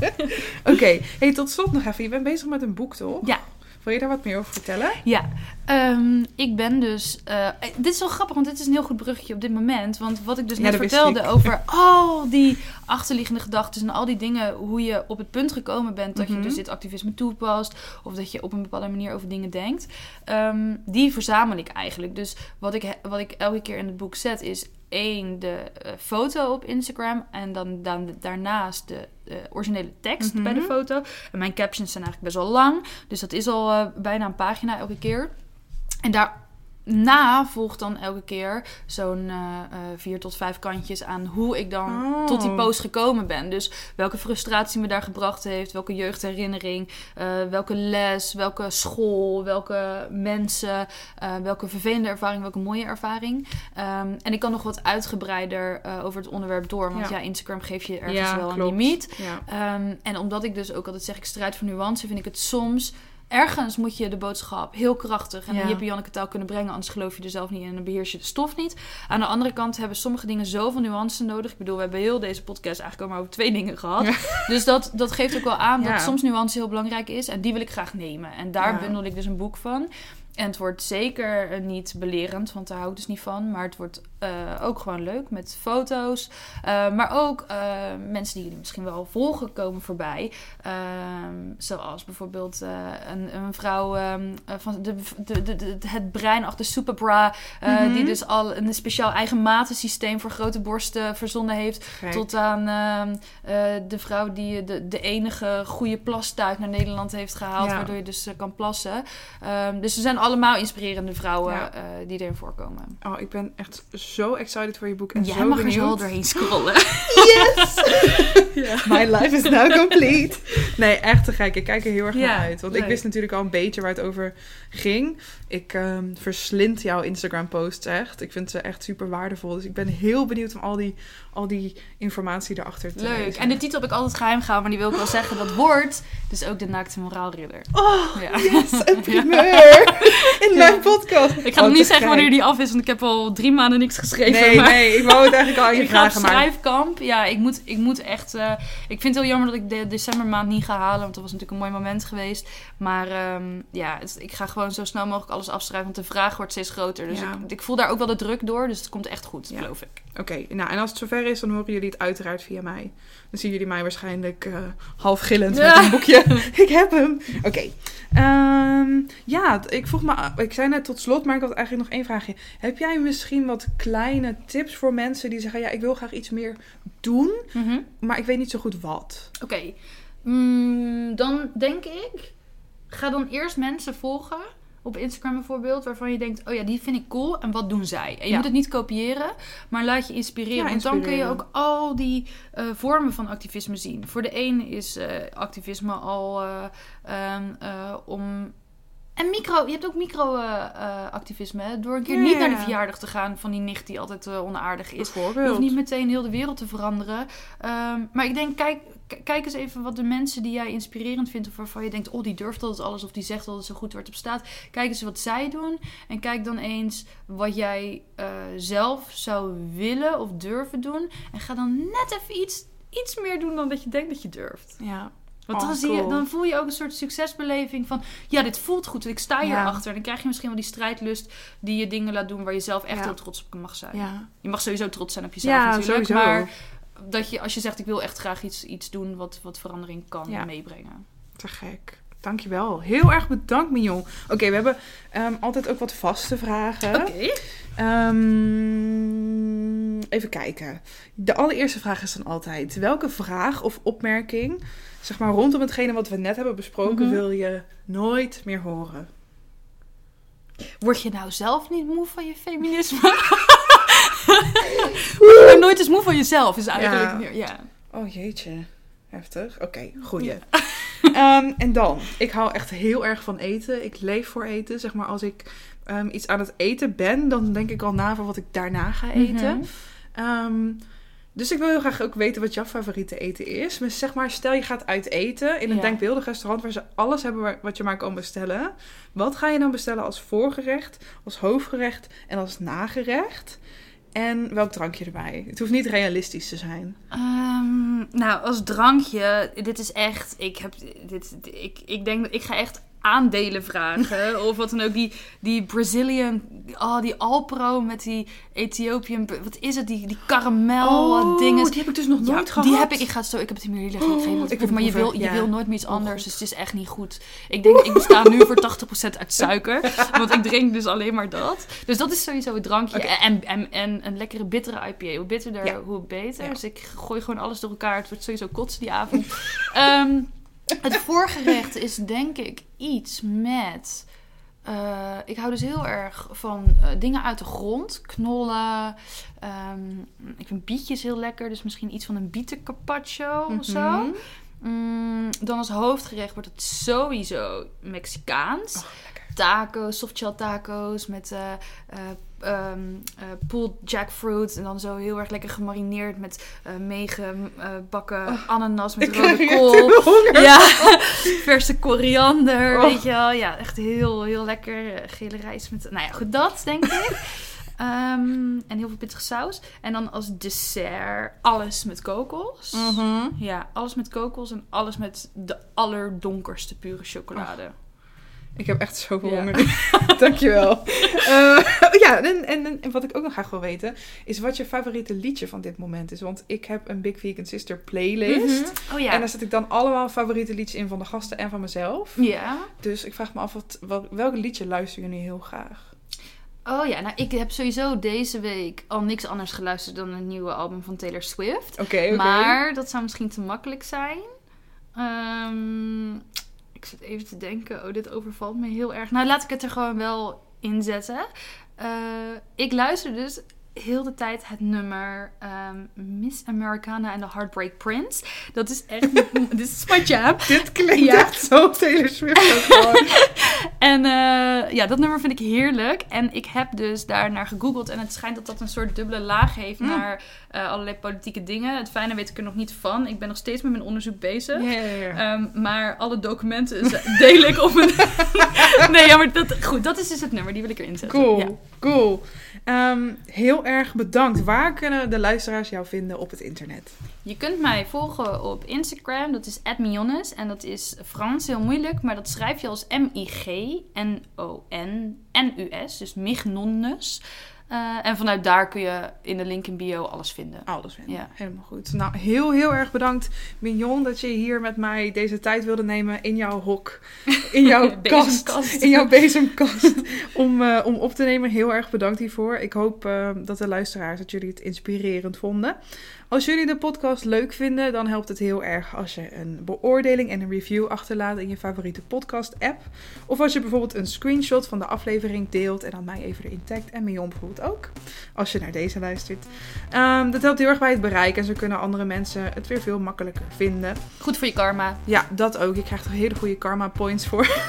Oké, hey, tot slot nog even. Je bent bezig met een boek, toch? Ja. Wil je daar wat meer over vertellen? Ja, ehm, ik ben dus. eh, dit is wel grappig, want dit is een heel goed bruggetje op dit moment. Want wat ik dus net vertelde over al die achterliggende gedachten en al die dingen, hoe je op het punt gekomen bent dat Mhm. je dus dit activisme toepast, of dat je op een bepaalde manier over dingen denkt, ehm, die verzamel ik eigenlijk. Dus wat ik, wat ik elke keer in het boek zet is één, de eh, foto op Instagram en dan, dan daarnaast de eh, originele tekst Mhm. bij de foto. En mijn captions zijn eigenlijk best wel lang, dus dat is al eh, bijna een pagina elke keer. En daarna volgt dan elke keer zo'n eh, eh, vier tot vijf kantjes aan hoe ik dan Oh. tot die post gekomen ben. Dus welke frustratie me daar gebracht heeft, welke jeugdherinnering, eh, welke les, welke school, welke mensen, welke vervelende ervaring, welke mooie ervaring. Ehm, en ik kan nog wat uitgebreider over het onderwerp door, want Ja. ja, Instagram geeft je ergens Ja, wel een limiet. Ja. Ehm, en omdat ik dus ook altijd zeg, ik strijd voor nuance, vind ik het soms... Ergens moet je de boodschap heel krachtig en Ja. Jippe Janneke taal kunnen brengen, anders geloof je er zelf niet in en dan beheers je de stof niet. Aan de andere kant hebben sommige dingen zoveel nuance nodig. Ik bedoel, we hebben heel deze podcast eigenlijk al maar over twee dingen gehad. Ja. Dus dat, dat geeft ook wel aan Ja. dat soms nuance heel belangrijk is en die wil ik graag nemen. En daar Ja. bundel ik dus een boek van. En het wordt zeker eh, niet belerend, want daar hou ik dus niet van. Maar het wordt ook gewoon leuk met foto's. Eh, maar ook eh, mensen die jullie misschien wel volgen komen voorbij. Ehm, zoals bijvoorbeeld eh, een, een vrouw ehm, eh, van de, de, de, het brein achter Superbra. eh, Mhm. Die dus al een speciaal eigen matensysteem voor grote borsten verzonnen heeft. Tot aan ehm, eh, de vrouw die de, de enige goede plastuit naar Nederland heeft gehaald. Ja. Waardoor je dus eh, kan plassen. Dus er zijn allemaal inspirerende vrouwen Ja. eh, die erin voorkomen. Oh, ik ben echt zo excited voor je boek en Jij zo mag er benieuwd. zo doorheen scrollen. My life is now complete. Nee, echt te gek. Ik kijk er heel erg Ja, naar uit. Want ik wist natuurlijk al een beetje waar het over ging. Ik ehm, verslind jouw Instagram posts echt. Ik vind ze echt super waardevol. Dus ik ben heel benieuwd om al die, al die informatie erachter te Leuk. lezen. En de titel heb ik altijd geheim gehouden, maar die wil ik wel zeggen. Dat wordt dus ook de naakte moraalridder. Oh, Ja. yes, een primeur in Ja. mijn podcast. Ik ga Oh, nog te niet zeggen wanneer die af is, want ik heb al drie maanden niks geschreven. Nee, maar... nee, ik wou het eigenlijk al aan je Ik ga vragen. Schrijfkamp. Ja, ik moet, ik moet echt... eh, ik vind het heel jammer dat ik de decembermaand niet ga halen. Want dat was natuurlijk een mooi moment geweest. Maar ehm, ja, het- ik ga gewoon zo snel mogelijk alles afschrijven. Want de vraag wordt steeds groter. Dus Ja. ik, ik voel daar ook wel de druk door. Dus het komt echt goed, geloof ik. Oké, nou en als het zover is, dan horen jullie het uiteraard via mij. Dan zien jullie mij waarschijnlijk eh, half gillend Ja. met een boekje. ik heb hem. Oké. Ehm, ja, ik vroeg me, ik zei net tot slot, maar ik had eigenlijk nog één vraagje. Heb jij misschien wat kleine tips voor mensen die zeggen, ja, ik wil graag iets meer doen, Mhm. maar ik weet niet zo goed wat? Oké, Mm, dan denk ik, ga dan eerst mensen volgen op Instagram bijvoorbeeld, waarvan je denkt, oh ja, die vind ik cool en wat doen zij? En je Ja. moet het niet kopiëren, maar laat je inspireren. Ja, want dan kun je ook al die eh, vormen van activisme zien. Voor de een is eh, activisme al eh, ehm, eh, om... En micro, je hebt ook micro-activisme. door een keer niet naar de ja. verjaardag te gaan van die nicht die altijd eh, onaardig is. Je hoeft niet meteen heel de wereld te veranderen. Ehm, maar ik denk, kijk, kijk eens even wat de mensen die jij inspirerend vindt... of waarvan je denkt, oh, die durft altijd alles... of die zegt altijd zo goed waar het op staat. Kijk eens wat zij doen. En kijk dan eens wat jij eh, zelf zou willen of durven doen. En ga dan net even iets, iets meer doen dan dat je denkt dat je durft. Ja. Want Oh, dan, zie je, dan voel je ook een soort succesbeleving van... ja, dit voelt goed, ik sta hierachter. En dan krijg je misschien wel die strijdlust... die je dingen laat doen waar je zelf echt heel trots op mag zijn. Je mag sowieso trots zijn op jezelf ja natuurlijk. sowieso. Maar dat je, als je zegt, ik wil echt graag iets, iets doen wat, wat verandering kan meebrengen. Te gek. Dankjewel. Heel erg bedankt, Mignon. Oké, we hebben ehm, altijd ook wat vaste vragen. Oké. Ehm, even kijken. De allereerste vraag is dan altijd: welke vraag of opmerking, zeg maar rondom hetgene wat we net hebben besproken, Mhm. wil je nooit meer horen? Word je nou zelf niet moe van je feminisme? Word je nou nooit eens moe van jezelf, is eigenlijk Ja. meer, ja. Oh jeetje, heftig. Oké, goeie. Ehm, en dan, ik hou echt heel erg van eten. Ik leef voor eten. Zeg maar, als ik ehm, iets aan het eten ben, dan denk ik al na van wat ik daarna ga eten. Mhm. Ehm, dus ik wil heel graag ook weten wat jouw favoriete eten is. Maar zeg maar, stel je gaat uit eten in een Ja. denkbeeldig restaurant waar ze alles hebben wat je maar kan bestellen. Wat ga je dan bestellen als voorgerecht, als hoofdgerecht en als nagerecht? En welk drankje erbij? Het hoeft niet realistisch te zijn. Ehm, nou, als drankje, dit is echt, ik heb, dit, ik, ik denk dat ik ga echt aandelen vragen. of wat dan ook, die, die Brazilian, oh, die Alpro met die Ethiopian, wat is het, die, die karamel dingen. Oh, die heb ik dus nog nooit ja, gehad. Die heb ik, ik ga het zo, ik heb het hier liggen. Ik Oh, ik wil maar je wil, je ja. wil nooit meer iets Oh, anders, dus het is echt niet goed. Ik denk, ik besta nu voor 80% uit suiker, want ik drink dus alleen maar dat. Dus dat is sowieso het drankje. En, en, en een lekkere bittere IPA. Hoe bitterder, Ja. hoe beter. Dus ik gooi gewoon alles door elkaar. Het wordt sowieso kotsen die avond. Ehm, het voorgerecht is denk ik iets met... eh, ik hou dus heel erg van eh, dingen uit de grond. Knollen. Ehm, ik vind bietjes heel lekker. Dus misschien iets van een bieten carpaccio of zo. Mhm. Mm, dan als hoofdgerecht wordt het sowieso Mexicaans. Oh, lekker. Taco's, softshell taco's met eh, pulled jackfruit. En dan zo heel erg lekker gemarineerd met meegebakken ananas met rode kool. Ja, verse koriander, Oh. weet je wel. Ja, echt heel, heel lekker. Gele rijst met... Nou ja, goed, dat denk ik. Ehm, en heel veel pittige saus. En dan als dessert alles met kokos. Mhm. Ja, alles met kokos en alles met de allerdonkerste pure chocolade. Ik heb echt zoveel Ja. honger. Dankjewel. Eh ja, en, en, en wat ik ook nog graag wil weten, is wat je favoriete liedje van dit moment is. Want ik heb een Big Vegan Sister playlist. Mhm. Oh ja. En daar zet ik dan allemaal favoriete liedjes in van de gasten en van mezelf. Ja. Dus ik vraag me af, wat, wat, welke liedje luisteren jullie heel graag? Oh ja, nou ik heb sowieso deze week al niks anders geluisterd dan een nieuwe album van Taylor Swift. Oké, oké. Maar dat zou misschien te makkelijk zijn. Ehm, ik zit even te denken. Oh, dit overvalt me heel erg. Nou, laat ik het er gewoon wel in zetten. Eh, ik luister dus heel de tijd het nummer ehm, Miss Americana en the Heartbreak Prince. Dat is echt... Dit is my jam. Dit klinkt Ja. echt zo Taylor Swift. En eh, ja, dat nummer vind ik heerlijk. En ik heb dus daarnaar gegoogeld. En het schijnt dat dat een soort dubbele laag heeft Mm. naar eh, allerlei politieke dingen. Het fijne weet ik er nog niet van. Ik ben nog steeds met mijn onderzoek bezig. Ehm, maar alle documenten deel ik op een... nee, ja, maar dat, goed, dat is dus het nummer. Die wil ik erin zetten. Cool, Ja. cool. Ehm, heel erg bedankt. Waar kunnen de luisteraars jou vinden op het internet? Je kunt mij volgen op Instagram. Dat is @mionnes En dat is Frans, heel moeilijk. Maar dat schrijf je als M-I-G-N-O-N-N-U-S. Dus Mignonnes. Eh, en vanuit daar kun je in de link in bio alles vinden. Alles vinden. Ja. Helemaal goed. Nou, heel, heel erg bedankt, Mignon, dat je hier met mij deze tijd wilde nemen in jouw hok. In jouw kast. In jouw bezemkast. om, eh, om op te nemen. Heel erg bedankt hiervoor. Ik hoop eh, dat de luisteraars, dat jullie het inspirerend vonden. Als jullie de podcast leuk vinden, dan helpt het heel erg als je een beoordeling en een review achterlaat in je favoriete podcast-app. Of als je bijvoorbeeld een screenshot van de aflevering deelt en dan mij even erin tagt. En Mion bijvoorbeeld ook, als je naar deze luistert. Ehm, dat helpt heel erg bij het bereik en zo kunnen andere mensen het weer veel makkelijker vinden. Goed voor je karma. Ja, dat ook. Ik krijg er hele goede karma points voor.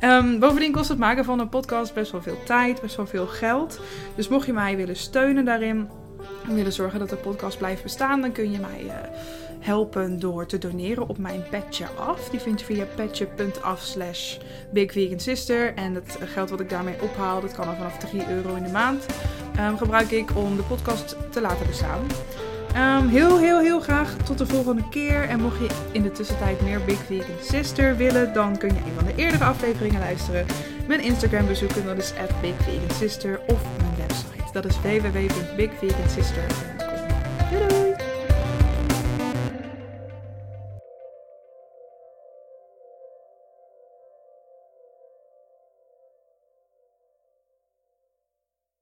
Ehm, bovendien kost het maken van een podcast best wel veel tijd, best wel veel geld. Dus mocht je mij willen steunen daarin en willen zorgen dat de podcast blijft bestaan, dan kun je mij eh, helpen door te doneren op mijn Petje Af. Die vind je via petje.af slash bigvegansister. En het geld wat ik daarmee ophaal, dat kan al vanaf 3 euro in de maand, ehm, gebruik ik om de podcast te laten bestaan. Ehm, heel, heel, heel graag tot de volgende keer. En mocht je in de tussentijd meer Big Vegan Sister willen, dan kun je een van de eerdere afleveringen luisteren. Mijn Instagram bezoeken, dat is at Big Vegan Sister. Of mijn website, dat is www.bigvegansister.com. Doei doei!